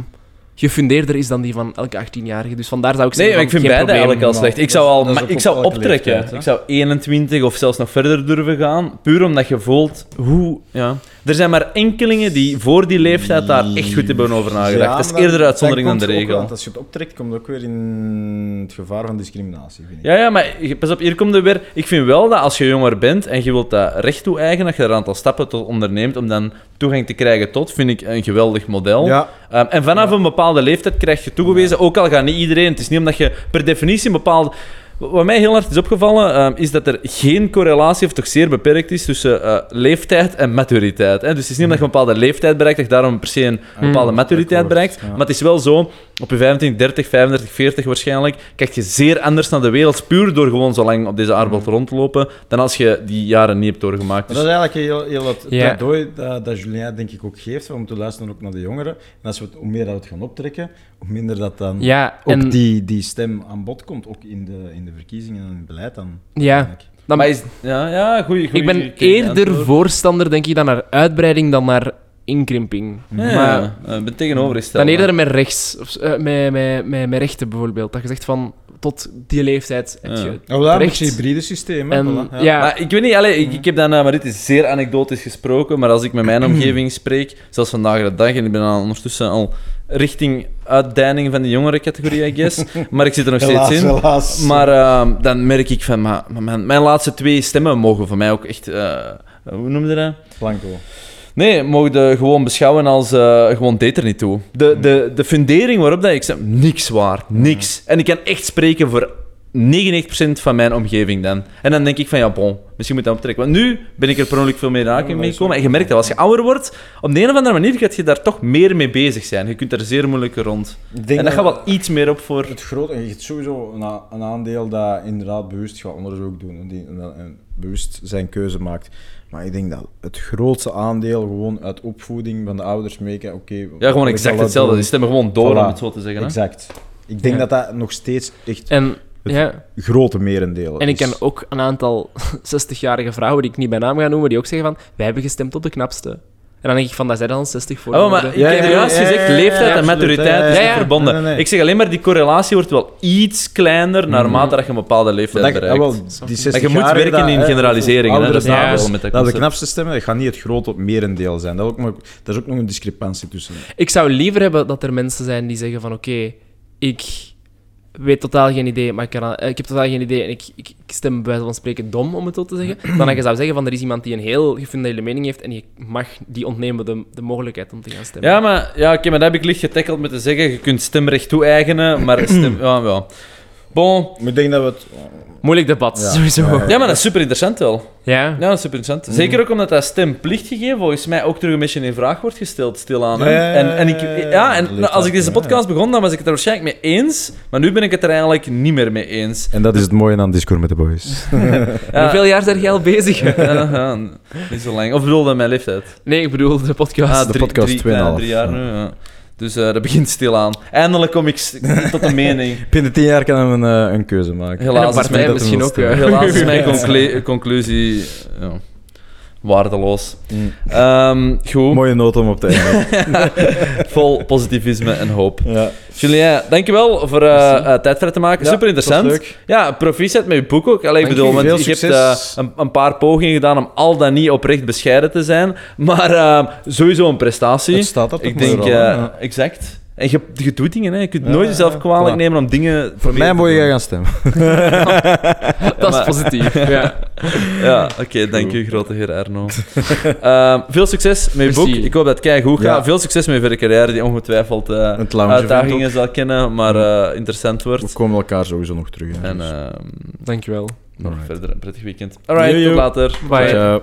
gefundeerder is dan die van elke 18-jarige. Dus vandaar zou ik Nee, zeggen... maar ik vind beide eigenlijk al slecht. Ik zou, al, ik zou optrekken. leeftijd, ik zou 21 of zelfs nog verder durven gaan. Puur omdat je voelt hoe... Ja. Er zijn maar enkelingen die voor die leeftijd daar echt goed hebben over nagedacht. Ja, dat is eerder uitzondering dan de regel. want als je het optrekt, komt het ook weer in het gevaar van discriminatie, vind ik. Ja, ja, maar pas op, hier komt er weer. Ik vind wel dat als je jonger bent en je wilt dat recht toe-eigenen, dat je er een aantal stappen tot onderneemt om dan toegang te krijgen tot, vind ik een geweldig model. Ja, Ehm, en vanaf een bepaalde leeftijd krijg je toegewezen, ook al gaat niet iedereen, het is niet omdat je per definitie een bepaalde... Wat mij heel hard is opgevallen, ehm, is dat er geen correlatie, of toch zeer beperkt is, tussen eh, leeftijd en maturiteit. Hè? Dus het is niet omdat je een bepaalde leeftijd bereikt, dat je daarom per se een bepaalde maturiteit bereikt. ja. Maar het is wel zo, op je 25, 30, 35, 40 waarschijnlijk, kijk je zeer anders naar de wereld, puur door gewoon zo lang op deze aardbol rond te lopen, dan als je die jaren niet hebt doorgemaakt. Dus dat is eigenlijk heel, heel het dat, dat Julien denk ik ook geeft, om te luisteren ook naar de jongeren. En als we het, hoe meer dat we het gaan optrekken, hoe minder dat dan Ja, ook en... die, die stem aan bod komt, ook in de, in de verkiezingen en in het beleid dan. Ja. Dan, Maar is, ja, ja, goeie, goeie ik ben goeie eerder antwoord. voorstander, denk ik, dan naar uitbreiding dan naar inkrimping. Ja, Maar ja. ik ben tegenovergesteld. dan eerder met rechts, of, eh, met, met, met, met rechten bijvoorbeeld. Dat je zegt van, tot die leeftijd heb je Ja. Oh, je hybride systeem. En, voilà, ja. Maar ik weet niet, allee, ik, ik heb dan, maar dit is zeer anekdotisch gesproken, maar als ik met mijn omgeving spreek, zelfs vandaag de dag, en ik ben al ondertussen al richting uitdeining van de jongere categorie, I guess, maar ik zit er nog steeds in. helaas. Maar eh, dan merk ik van, maar, maar mijn, mijn laatste twee stemmen mogen voor mij ook echt, eh, hoe noemde je dat? Blanco. Nee, mogen gewoon beschouwen als eh, gewoon deed er niet toe. De, de, de fundering waarop dat ik stem, niks waard, niks. En ik kan echt spreken voor 99% van mijn omgeving dan. En dan denk ik van, ja, bon, misschien moet dat optrekken. Want nu ben ik er per ongeluk veel meer aanraking mee gekomen. En je merkt dat als je ouder wordt, op de een of andere manier gaat je daar toch meer mee bezig zijn. Je kunt er zeer moeilijk rond. Denk En dat gaat wel iets meer op voor... Het grote, je hebt sowieso een, aandeel dat inderdaad bewust gaat onderzoek doen en, die, en bewust zijn keuze maakt. Maar ik denk dat het grootste aandeel gewoon uit opvoeding van de ouders meekijken. Oké, Ja, gewoon exact hetzelfde. Die stemmen gewoon door, Voilà. om het zo te zeggen. Hè? Exact. Ik denk Ja. dat dat nog steeds echt En, het ja, grote merendeel en ik ken ook een aantal 60-jarige vrouwen, die ik niet bij naam ga noemen, die ook zeggen van, wij hebben gestemd op de knapste. En dan denk ik van, dat zijn dan 60 voor. Oh, maar ik Ja, heb ja, juist ja, ja, gezegd, ja, ja, leeftijd en maturiteit is ja. verbonden. Nee, nee, nee. Ik zeg alleen maar, die correlatie wordt wel iets kleiner naarmate dat je een bepaalde leeftijd dat, bereikt. ja, wel, die 60 Maar je moet werken in generaliseringen, hè, dat is wel met dat dat de knapste stemmen, dat gaat niet het grote merendeel zijn. Dat is ook nog, daar is ook nog een discrepantie tussen. Ik zou liever hebben dat er mensen zijn die zeggen van, oké, ik weet totaal geen idee, maar ik, kan, eh, ik heb totaal geen idee en ik, ik, ik stem bij wijze van spreken dom, om het zo te zeggen. Dan dat je zou zeggen van, er is iemand die een heel gefundeerde mening heeft en je mag die ontnemen de, de mogelijkheid om te gaan stemmen. Ja, maar, ja, oké, maar dat heb ik licht getackeld met te zeggen, je kunt stemrecht toe-eigenen, maar stem... Ja, ja. Bon. Ik denk dat we het... Moeilijk debat, Ja. sowieso. Ja, Ja, ja. Ja, maar dat is super interessant wel. ja. Ja, dat is super interessant. Zeker ook omdat dat stemplicht gegeven volgens mij ook terug een beetje in vraag wordt gesteld, stilaan. hè. Ja, ja, ja, En, en, ik, ja, en als ik deze ja, podcast begon, dan was ik het er waarschijnlijk mee eens, maar nu ben ik het er eigenlijk niet meer mee eens. En dat is het mooie aan Discord met de boys. Ja, Hoeveel jaar zijn jij al bezig? ja, ja, niet zo lang. Of bedoelde mijn leeftijd? nee, ik bedoel de podcast. Ah, de drie, podcast drie, 2,5, ja, drie jaar ja. nu, ja. Dus eh, dat begint stilaan. Eindelijk kom ik tot een mening. Binnen tien jaar kan hij een, eh, een keuze maken. En een Helaas is partij mijn, misschien ook. eh. helaas is mijn conclu- conclusie ja, waardeloos. Mm. Ehm, goed. Mooie noot om op te eindigen. Vol positivisme en hoop. ja. Julien, dankjewel voor eh, eh, tijd vrij te maken. Ja, Super interessant. Ja, proficiat met je boek ook. Allee, ik bedoel, je. want je hebt eh, een, een paar pogingen gedaan om al dan niet oprecht bescheiden te zijn. Maar sowieso een prestatie. Het staat er toch ik denk, eh? Ja. exact. En je, je doet dingen, hè. je kunt Ja, nooit jezelf kwalijk nemen om dingen... Voor mij moet je gaan stemmen. Dat is Maar- positief. Ja. Ja, oké, dank u, grote heer Arno. Ehm, veel succes met je boek. Ik hoop dat het goed gaat. Ja. Veel succes met je verdere carrière, die ongetwijfeld eh, uitdagingen zal kennen, maar eh, interessant We wordt. komen elkaar sowieso nog terug. hè, En ehm, Dankjewel. nog verder een prettig weekend. Alright, Yo, yo. tot later. Bye.